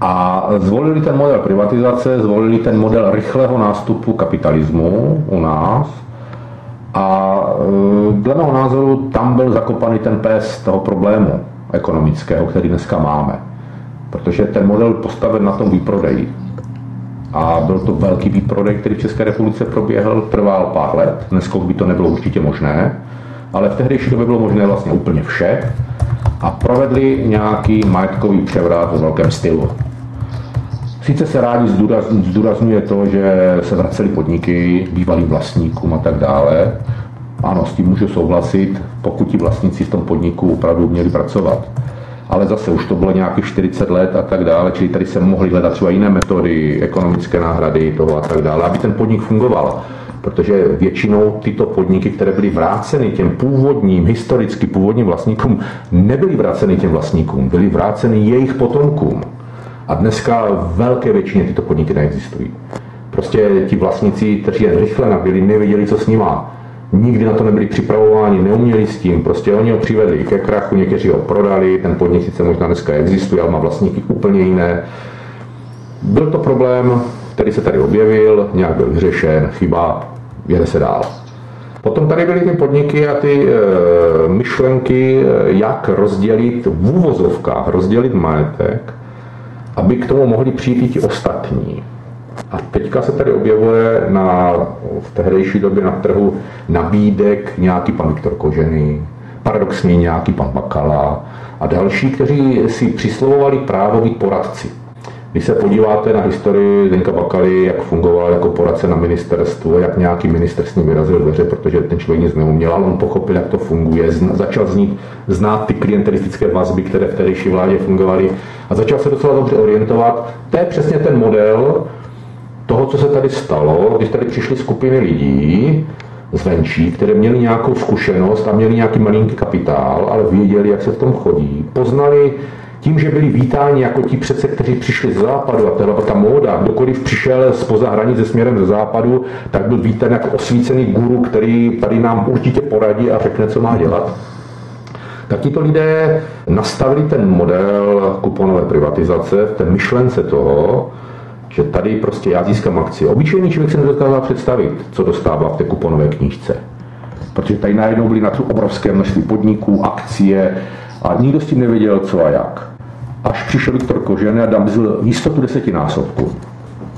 A zvolili ten model privatizace, zvolili ten model rychlého nástupu kapitalismu u nás, a e, dle mého názoru tam byl zakopaný ten pes toho problému ekonomického, který dneska máme. Protože ten model postaven na tom výprodeji. A byl to velký výprodej, který v České republice proběhl, trval pár let. Dneska by to nebylo určitě možné, ale v tehdejší době bylo možné vlastně úplně vše a provedli nějaký majetkový převrat v velkém stylu. Sice se rádi zdůrazňuje to, že se vraceli podniky bývalým vlastníkům a tak dále. Ano, s tím můžu souhlasit, pokud ti vlastníci v tom podniku opravdu měli pracovat. Ale zase už to bylo nějakých 40 let a tak dále, čili tady se mohly hledat třeba jiné metody, ekonomické náhrady toho a tak dále, aby ten podnik fungoval protože většinou tyto podniky, které byly vráceny těm původním, historicky původním vlastníkům, nebyly vráceny těm vlastníkům, byly vráceny jejich potomkům. A dneska velké většině tyto podniky neexistují. Prostě ti vlastníci, kteří jen rychle nabili, nevěděli, co s nima. Nikdy na to nebyli připravováni, neuměli s tím. Prostě oni ho přivedli ke krachu, někteří ho prodali, ten podnik sice možná dneska existuje, ale má vlastníky úplně jiné. Byl to problém, který se tady objevil, nějak byl vyřešen, chyba, jede se dál. Potom tady byly ty podniky a ty e, myšlenky, eh, jak rozdělit v úvozovkách, rozdělit majetek, aby k tomu mohli přijít i ti ostatní. A teďka se tady objevuje na, v tehdejší době na trhu nabídek nějaký pan Viktor Kožený, paradoxně nějaký pan Bakala a další, kteří si přislovovali právo být poradci. Když se podíváte na historii Zdenka Bakaly, jak fungoval jako poradce na ministerstvu, jak nějaký minister s ním vyrazil dveře, protože ten člověk nic neuměl, ale on pochopil, jak to funguje, začal znít, znát ty klientelistické vazby, které v tehdejší vládě fungovaly a začal se docela dobře orientovat. To je přesně ten model toho, co se tady stalo, když tady přišly skupiny lidí, zvenčí, které měli nějakou zkušenost a měli nějaký malinký kapitál, ale věděli, jak se v tom chodí. Poznali tím, že byli vítáni jako ti přece, kteří přišli z západu a ta, ta móda, kdokoliv přišel spoza hranice směrem ze západu, tak byl vítán jako osvícený guru, který tady nám určitě poradí a řekne, co má dělat. Tak tito lidé nastavili ten model kuponové privatizace v té myšlence toho, že tady prostě já získám akcie. Obyčejný člověk se nedokázal představit, co dostává v té kuponové knížce. Protože tady najednou byly na tu obrovské množství podniků, akcie a nikdo s tím nevěděl, co a jak až přišel Viktor Kožen a nabízl jistotu desetinásobku.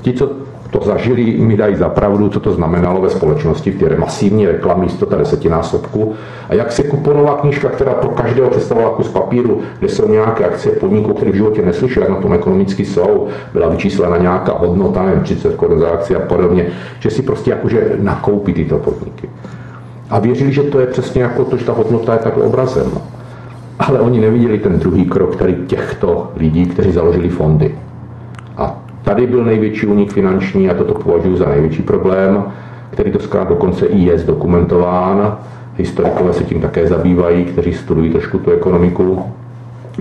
Ti, co to zažili, mi dají za pravdu, co to znamenalo ve společnosti, v té masivní reklamy jistota desetinásobku. A jak se kuponová knížka, která pro každého představovala kus papíru, kde jsou nějaké akcie podniků, které v životě neslyšeli, jak na tom ekonomicky jsou, byla vyčíslena nějaká hodnota, nevím, 30 korun za akci a podobně, že si prostě jakože nakoupí tyto podniky. A věřili, že to je přesně jako to, že ta hodnota je takhle obrazem. Ale oni neviděli ten druhý krok tady těchto lidí, kteří založili fondy. Tady byl největší únik finanční a toto považuji za největší problém, který to zkrát dokonce i je zdokumentován. Historikové se tím také zabývají, kteří studují trošku tu ekonomiku.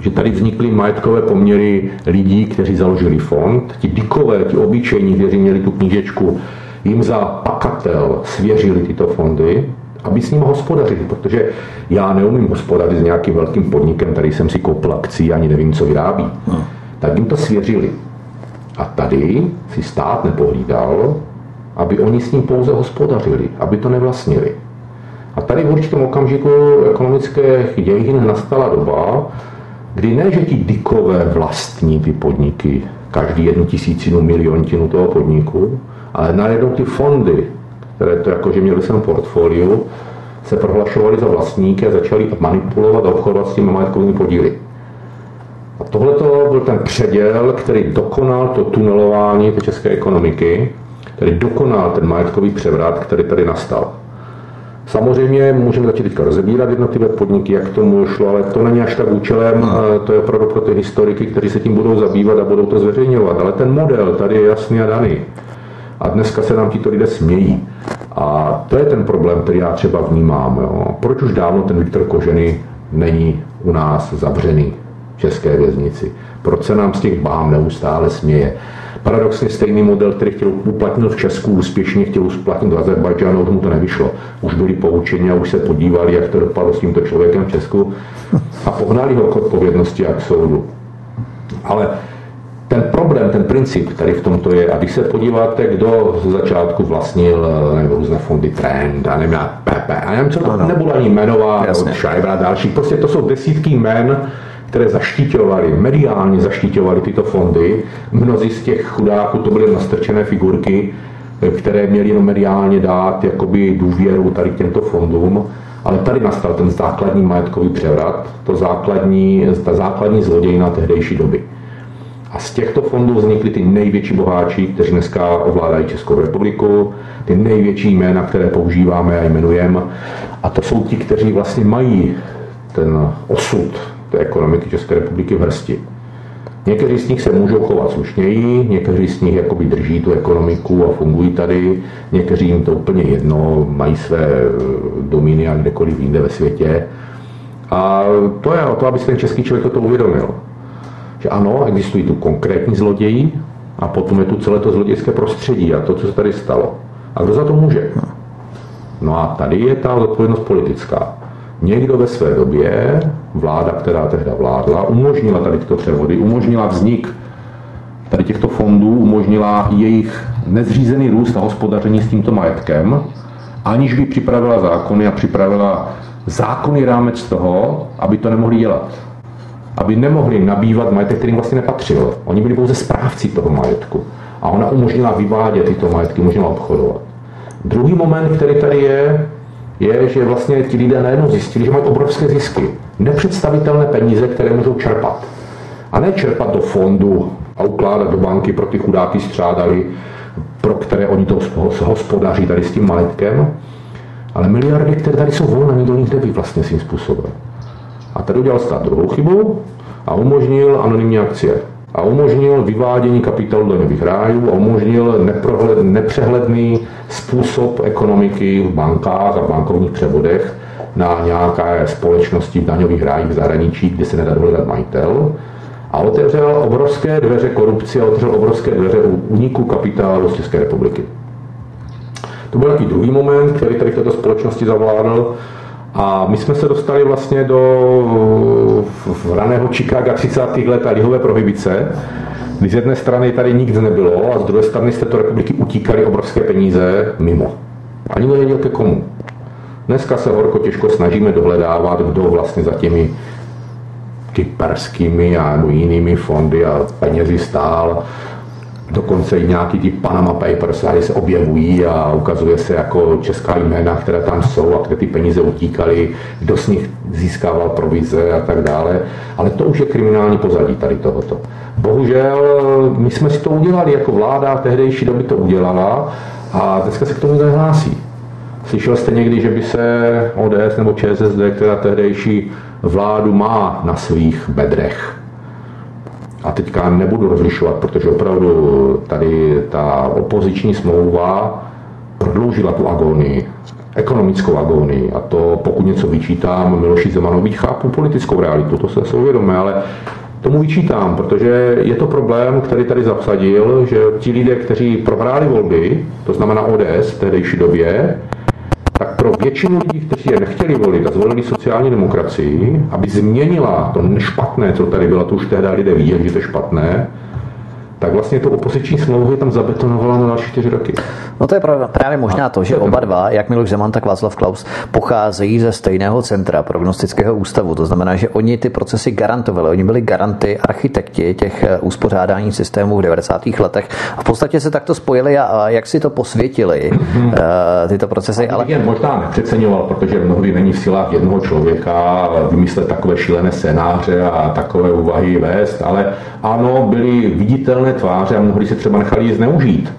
Že tady vznikly majetkové poměry lidí, kteří založili fond. Ti dikové, ti obyčejní, kteří měli tu knížečku, jim za pakatel svěřili tyto fondy aby s ním hospodařili, protože já neumím hospodařit s nějakým velkým podnikem, který jsem si koupil akcí, ani nevím, co vyrábí. No. Tak jim to svěřili. A tady si stát nepohlídal, aby oni s ním pouze hospodařili, aby to nevlastnili. A tady v určitém okamžiku ekonomické dějin nastala doba, kdy ne, že ti dikové vlastní ty podniky, každý jednu tisícinu, miliontinu toho podniku, ale najednou ty fondy které to jakože měli svém portfoliu, se prohlašovali za vlastníky a začali manipulovat a obchodovat s těmi majetkovými podíly. Tohle byl ten předěl, který dokonal to tunelování té české ekonomiky, který dokonal ten majetkový převrat, který tady nastal. Samozřejmě můžeme začít teďka rozebírat jednotlivé podniky, jak tomu šlo, ale to není až tak účelem, no. to je opravdu pro ty historiky, kteří se tím budou zabývat a budou to zveřejňovat. Ale ten model tady je jasný a daný. A dneska se nám tito lidé smějí. A to je ten problém, který já třeba vnímám. Jo. Proč už dávno ten Viktor Kožený není u nás zavřený v české věznici? Proč se nám z těch bám neustále směje? Paradoxně stejný model, který chtěl uplatnit v Česku, úspěšně chtěl uplatnit v Azerbajdžánu, tomu to nevyšlo. Už byli poučeni a už se podívali, jak to dopadlo s tímto člověkem v Česku a pohnali ho k odpovědnosti a k soudu. Ale ten problém, ten princip, který v tomto je, a když se podíváte, kdo ze začátku vlastnil nebo různé fondy Trend, a nevím, PP, a nevím, co to ano. nebudu ani jmenovat, Schreiber a další, prostě to jsou desítky jmen, které zaštiťovali, mediálně zaštiťovali tyto fondy. Mnozí z těch chudáků to byly nastrčené figurky, které měly jenom mediálně dát jakoby důvěru tady těmto fondům. Ale tady nastal ten základní majetkový převrat, to základní, ta základní zlodějina tehdejší doby. A z těchto fondů vznikly ty největší boháči, kteří dneska ovládají Českou republiku, ty největší jména, které používáme a jmenujeme. A to jsou ti, kteří vlastně mají ten osud té ekonomiky České republiky v hrsti. Někteří z nich se můžou chovat slušněji, někteří z nich jakoby drží tu ekonomiku a fungují tady, někteří jim to úplně jedno, mají své domíny a kdekoliv jinde ve světě. A to je o to, aby si ten český člověk to uvědomil. Že ano, existují tu konkrétní zloději a potom je tu celé to zlodějské prostředí a to, co se tady stalo. A kdo za to může? No a tady je ta zodpovědnost politická. Někdo ve své době, vláda, která tehda vládla, umožnila tady tyto převody, umožnila vznik tady těchto fondů, umožnila jejich nezřízený růst a hospodaření s tímto majetkem, aniž by připravila zákony a připravila zákonný rámec toho, aby to nemohli dělat. Aby nemohli nabývat majetek, který vlastně nepatřil. Oni byli pouze správci toho majetku. A ona umožnila vyvádět tyto majetky, umožnila obchodovat. Druhý moment, který tady je, je, že vlastně ti lidé najednou zjistili, že mají obrovské zisky. Nepředstavitelné peníze, které můžou čerpat. A ne čerpat do fondu a ukládat do banky pro ty chudáky střádali, pro které oni to hospodaří tady s tím majetkem, ale miliardy, které tady jsou volné, nikdo nich neví vlastně svým způsobem. A tady udělal stát druhou chybu a umožnil anonymní akcie. A umožnil vyvádění kapitálu daňových rájů a umožnil nepřehledný způsob ekonomiky v bankách a bankovních převodech na nějaké společnosti v daňových rájích v zahraničí, kde se nedá dohledat majitel a otevřel obrovské dveře korupci a otevřel obrovské dveře uniku kapitálu z České republiky. To byl takový druhý moment, který tady v této společnosti zavládl. A my jsme se dostali vlastně do raného Chicaga 30. let a lihové prohybice, kdy z jedné strany tady nic nebylo a z druhé strany z této republiky utíkaly obrovské peníze mimo. Ani nevěděl ke komu. Dneska se horko těžko snažíme dohledávat, kdo vlastně za těmi kyperskými a jinými fondy a penězi stál dokonce i nějaký ty Panama Papers tady se objevují a ukazuje se jako česká jména, které tam jsou a kde ty peníze utíkaly, kdo z nich získával provize a tak dále. Ale to už je kriminální pozadí tady tohoto. Bohužel my jsme si to udělali jako vláda, tehdejší doby to udělala a dneska se k tomu nehlásí. Slyšel jste někdy, že by se ODS nebo ČSSD, která tehdejší vládu má na svých bedrech, a teďka nebudu rozlišovat, protože opravdu tady ta opoziční smlouva prodloužila tu agonii, ekonomickou agonii. A to, pokud něco vyčítám Miloši Zemanovi, chápu politickou realitu, to se asi uvědomí, ale tomu vyčítám, protože je to problém, který tady zapsadil, že ti lidé, kteří prohráli volby, to znamená ODS v tehdejší době, pro většinu lidí, kteří je nechtěli volit a zvolili sociální demokracii, aby změnila to špatné, co tady bylo, to už tehdy lidé viděli, že to je špatné, tak vlastně to opoziční smlouvu je tam zabetonovala na další čtyři roky. No to je právě možná to, že oba dva, jak Miloš Zeman, tak Václav Klaus, pocházejí ze stejného centra prognostického ústavu. To znamená, že oni ty procesy garantovali. Oni byli garanty, architekti těch eh, uspořádání systémů v 90. letech. A v podstatě se takto spojili a jak si to posvětili, mm-hmm. tyto procesy. Ale jen možná nepřeceňoval, protože mnohdy není v silách jednoho člověka vymyslet takové šílené scénáře a takové úvahy vést, ale ano, byly viditelné tváře a mnohdy se třeba nechali zneužít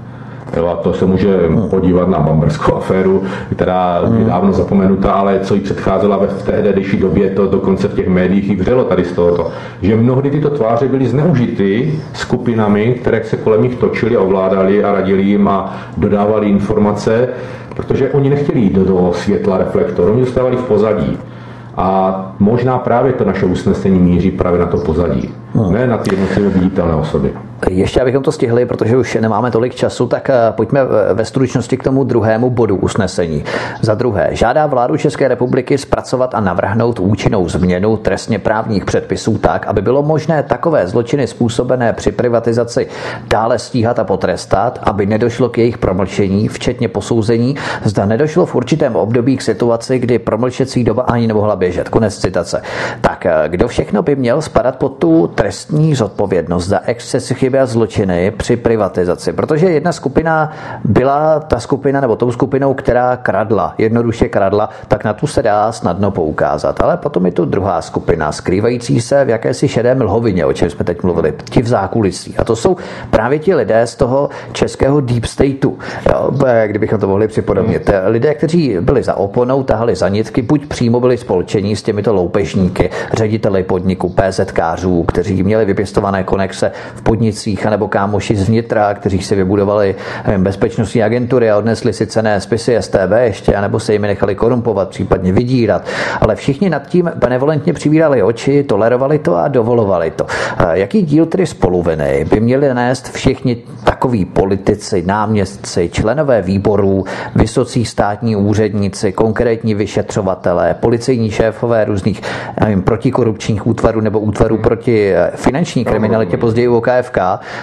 Jo, a to se může podívat na bamberskou aféru, která je hmm. dávno zapomenutá, ale co jí předcházela ve tehdejší době, to dokonce v těch médiích i vřelo tady z tohoto. Že mnohdy tyto tváře byly zneužity skupinami, které se kolem nich točili a ovládali a radili jim a dodávali informace, protože oni nechtěli jít do světla reflektoru, oni zůstávali v pozadí. A možná právě to naše usnesení míří právě na to pozadí, hmm. ne na ty jednotlivé viditelné osoby. Ještě abychom to stihli, protože už nemáme tolik času, tak eh, pojďme ve stručnosti k tomu druhému bodu usnesení. Za druhé, žádá vládu České republiky zpracovat a navrhnout účinnou změnu trestně právních předpisů tak, aby bylo možné takové zločiny způsobené při privatizaci dále stíhat a potrestat, aby nedošlo k jejich promlčení, včetně posouzení, zda nedošlo v určitém období k situaci, kdy promlčecí doba ani nemohla být běžet. Konec citace. Tak eh, kdo všechno by měl spadat pod tu trestní zodpovědnost za excesy, chyby a zločiny při privatizaci? Protože jedna skupina byla ta skupina nebo tou skupinou, která kradla, jednoduše kradla, tak na tu se dá snadno poukázat. Ale potom je tu druhá skupina, skrývající se v jakési šedé mlhovině, o čem jsme teď mluvili, ti v zákulisí. A to jsou právě ti lidé z toho českého deep stateu, jo, kdybychom to mohli připodobnit. Lidé, kteří byli za oponou, tahali za nitky, buď přímo byli spolčení s těmito loupežníky, řediteli podniku, PZkářů, kteří měli vypěstované konexe v podnicích, anebo kámoši z vnitra, kteří si vybudovali nevím, bezpečnostní agentury a odnesli si cené spisy STB ještě, anebo se jimi nechali korumpovat, případně vydírat. Ale všichni nad tím benevolentně přivírali oči, tolerovali to a dovolovali to. Jaký díl tedy spoluviny by měli nést všichni takoví politici, náměstci, členové výborů, vysocí státní úředníci, konkrétní vyšetřovatelé, policejní šéfové různých nevím, protikorupčních útvarů nebo útvarů proti eh, finanční kriminalitě, později OKFK,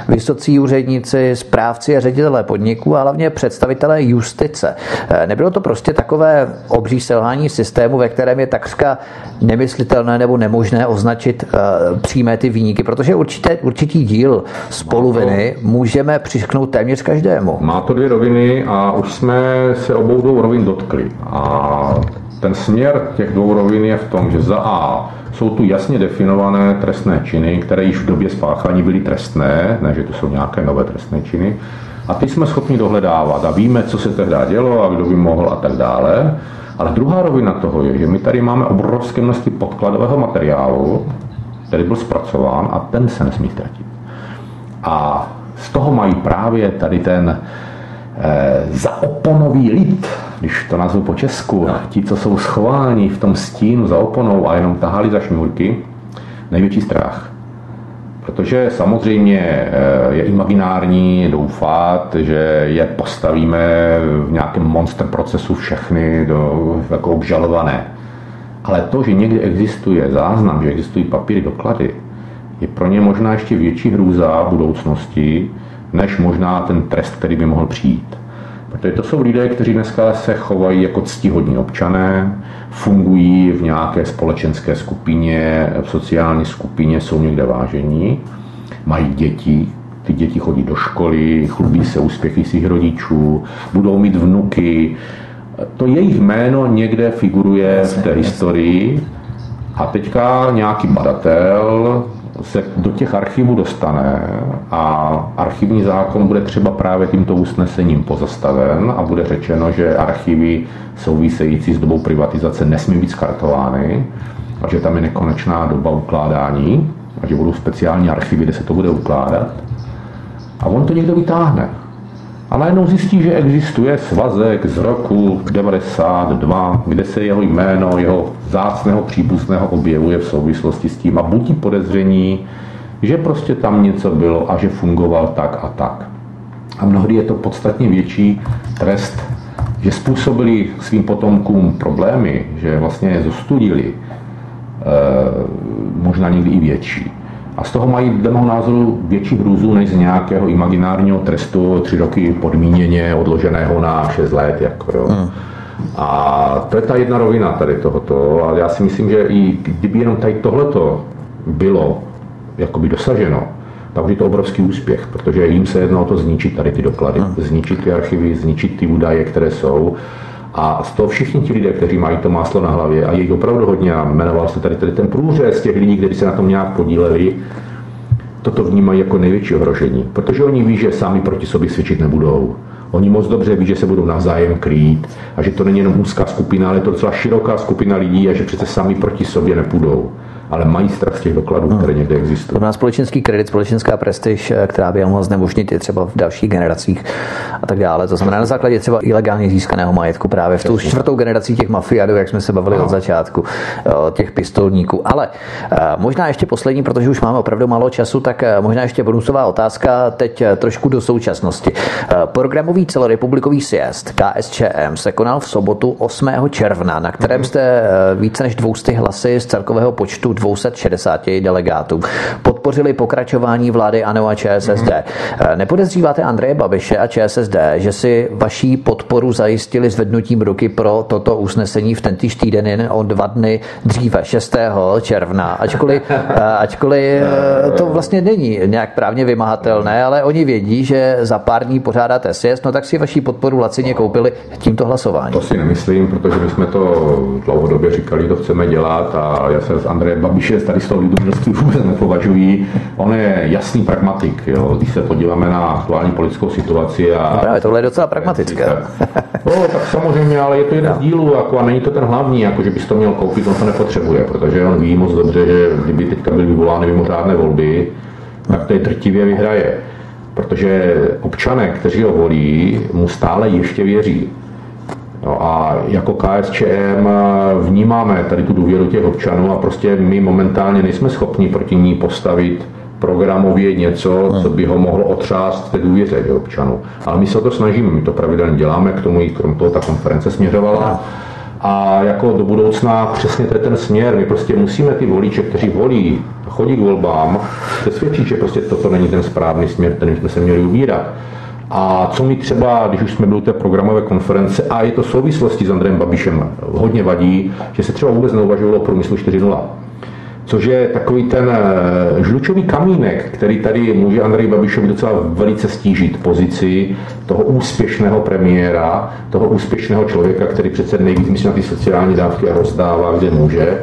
vysocí úředníci, správci a ředitelé podniků a hlavně představitelé justice. Eh, nebylo to prostě takové obří selhání systému, ve kterém je takřka nemyslitelné nebo nemožné označit uh, přímé ty výniky, protože určitě, určitý díl spoluviny můžeme přišknout téměř každému. Má to dvě roviny a už jsme se obou dvou rovin dotkli. A ten směr těch dvou rovin je v tom, že za A jsou tu jasně definované trestné činy, které již v době spáchání byly trestné, ne, že to jsou nějaké nové trestné činy, a ty jsme schopni dohledávat a víme, co se tehdy dělo a kdo by mohl a tak dále. Ale druhá rovina toho je, že my tady máme obrovské množství podkladového materiálu, který byl zpracován a ten se nesmí ztratit. A z toho mají právě tady ten eh, zaoponový lid, když to nazvu po česku, no. ti, co jsou schováni v tom stínu za oponou a jenom tahali za šňůrky, největší strach. Protože samozřejmě eh, je imaginární doufat, že je postavíme v nějakém monster procesu všechny do, jako obžalované. Ale to, že někde existuje záznam, že existují papíry, doklady, je pro ně možná ještě větší hrůza budoucnosti, než možná ten trest, který by mohl přijít. Protože to jsou lidé, kteří dneska se chovají jako ctihodní občané, fungují v nějaké společenské skupině, v sociální skupině, jsou někde vážení, mají děti, ty děti chodí do školy, chlubí se úspěchy svých rodičů, budou mít vnuky. To jejich jméno někde figuruje v té historii a teďka nějaký badatel se do těch archivů dostane a archivní zákon bude třeba právě tímto usnesením pozastaven a bude řečeno, že archivy související s dobou privatizace nesmí být skartovány a že tam je nekonečná doba ukládání a že budou speciální archivy, kde se to bude ukládat. A on to někdo vytáhne. A najednou zjistí, že existuje svazek z roku 92, kde se jeho jméno, jeho zácného příbuzného objevuje v souvislosti s tím a budí podezření, že prostě tam něco bylo a že fungoval tak a tak. A mnohdy je to podstatně větší trest, že způsobili svým potomkům problémy, že vlastně je zostudili, eh, možná někdy i větší. A z toho mají dle mého názoru větší hrůzu než z nějakého imaginárního trestu tři roky podmíněně odloženého na 6 let. Jako, jo. Hmm. A to je ta jedna rovina tady tohoto. A já si myslím, že i kdyby jenom tady tohleto bylo jakoby dosaženo, tak je to obrovský úspěch, protože jim se jedno o to zničit tady ty doklady, hmm. zničit ty archivy, zničit ty údaje, které jsou a z toho všichni ti lidé, kteří mají to máslo na hlavě, a je jich opravdu hodně, a jmenoval se tady, tady ten průřez těch lidí, kteří se na tom nějak podíleli, toto vnímají jako největší ohrožení, protože oni ví, že sami proti sobě svědčit nebudou. Oni moc dobře ví, že se budou navzájem krýt a že to není jenom úzká skupina, ale je to docela široká skupina lidí a že přece sami proti sobě nepůjdou ale mají strach z těch dokladů, hmm. které někde existují. To má společenský kredit, společenská prestiž, eh, která by mohla znemožnit je třeba v dalších generacích a tak dále. To znamená na základě třeba ilegálně získaného majetku právě v tu čtvrtou generací těch mafiádů, jak jsme se bavili no. od začátku, eh, těch pistolníků. Ale eh, možná ještě poslední, protože už máme opravdu málo času, tak možná ještě bonusová otázka teď trošku do současnosti. Programový celorepublikový sjezd KSČM se konal v sobotu 8. června, na kterém mhm. jste více než 200 hlasy z celkového počtu 260 delegátů podpořili pokračování vlády ANO a ČSSD. Mm-hmm. Nepodezříváte Andreje Babiše a ČSSD, že si vaší podporu zajistili zvednutím ruky pro toto usnesení v tentýž týden jen o dva dny dříve, 6. června, ačkoliv, ačkoliv to vlastně není nějak právně vymahatelné, ale oni vědí, že za pár dní pořádáte sjezd, no tak si vaší podporu lacině koupili tímto hlasováním. To si nemyslím, protože my jsme to dlouhodobě říkali, to chceme dělat a já se s Andrejem Babiše tady z toho lidomělství vůbec nepovažuji. On je jasný pragmatik, jo. když se podíváme na aktuální politickou situaci. A... No právě tohle je docela pragmatické. no, tak samozřejmě, ale je to jeden no. z dílů jako, a není to ten hlavní, jako, že bys to měl koupit, on to nepotřebuje, protože on ví moc dobře, že kdyby teďka byly vyvolány mimořádné volby, tak to je drtivě vyhraje. Protože občané, kteří ho volí, mu stále ještě věří. No a jako KSČM vnímáme tady tu důvěru těch občanů a prostě my momentálně nejsme schopni proti ní postavit programově něco, co by ho mohlo otřást té důvěře těch občanů. Ale my se o to snažíme, my to pravidelně děláme, k tomu i krom toho ta konference směřovala. A jako do budoucna přesně to je ten směr. My prostě musíme ty voliče, kteří volí, chodí k volbám, přesvědčit, že prostě toto není ten správný směr, kterým jsme se měli ubírat. A co mi třeba, když už jsme byli u té programové konference, a je to souvislosti s Andrejem Babišem, hodně vadí, že se třeba vůbec neuvažovalo o průmyslu 4.0 což je takový ten eh, žlučový kamínek, který tady může Andrej Babišovi docela velice stížit pozici toho úspěšného premiéra, toho úspěšného člověka, který přece nejvíc myslí na ty sociální dávky a rozdává, kde může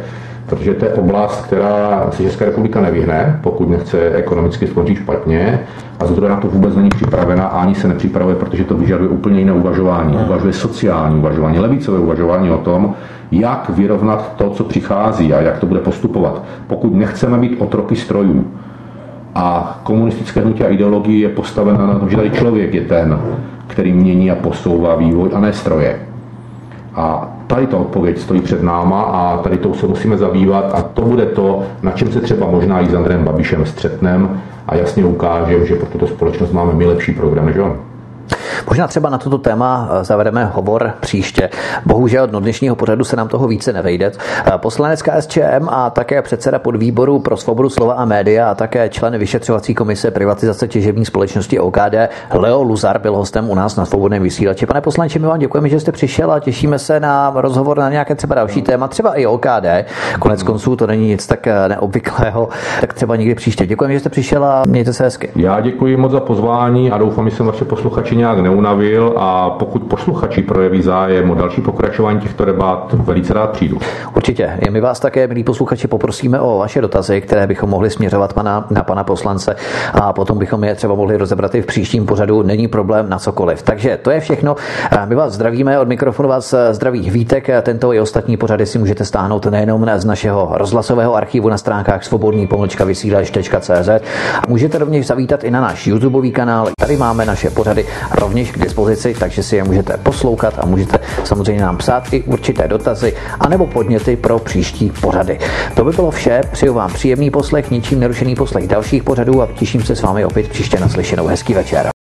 protože to je oblast, která si Česká republika nevyhne, pokud nechce ekonomicky skončit špatně, a z druhé na to vůbec není připravena a ani se nepřipravuje, protože to vyžaduje úplně jiné uvažování. Uvažuje sociální uvažování, levicové uvažování o tom, jak vyrovnat to, co přichází a jak to bude postupovat. Pokud nechceme být otroky strojů, a komunistické hnutí a ideologie je postavena na tom, že tady člověk je ten, který mění a posouvá vývoj a ne stroje. A tady ta odpověď stojí před náma a tady tou se musíme zabývat a to bude to, na čem se třeba možná i s Andrejem Babišem střetnem a jasně ukážeme, že pro tuto společnost máme my lepší program než on. Možná třeba na toto téma eh, zavedeme hovor příště. Bohužel do dnešního pořadu se nám toho více nevejde. Eh, poslanec KSČM a také předseda podvýboru pro svobodu slova a média a také člen vyšetřovací komise privatizace těžební společnosti OKD Leo Luzar byl hostem u nás na svobodném vysílači. Pane poslanče, my vám děkujeme, že jste přišel a těšíme se na rozhovor na nějaké třeba další téma, třeba i OKD. Konec konců to není nic tak eh, neobvyklého, tak třeba někdy příště. Děkujeme, že jste přišel a mějte se hezky. Já děkuji moc za pozvání a doufám, že jsem vaše posluchači nějak neunavil a pokud posluchači projeví zájem o další pokračování těchto debat, velice rád přijdu. Určitě. My vás také, milí posluchači, poprosíme o vaše dotazy, které bychom mohli směřovat pana, na pana poslance a potom bychom je třeba mohli rozebrat i v příštím pořadu. Není problém na cokoliv. Takže to je všechno. My vás zdravíme, od mikrofonu vás zdraví Vítek. Tento i ostatní pořady si můžete stáhnout nejenom z našeho rozhlasového archivu na stránkách svobodný pomlčka vysílač.cz a můžete rovněž zavítat i na náš YouTubeový kanál. Tady máme naše pořady rovněž k dispozici, takže si je můžete poslouchat a můžete samozřejmě nám psát i určité dotazy anebo podněty pro příští pořady. To by bylo vše, přeju vám příjemný poslech, ničím nerušený poslech dalších pořadů a těším se s vámi opět příště naslyšenou. Hezký večer.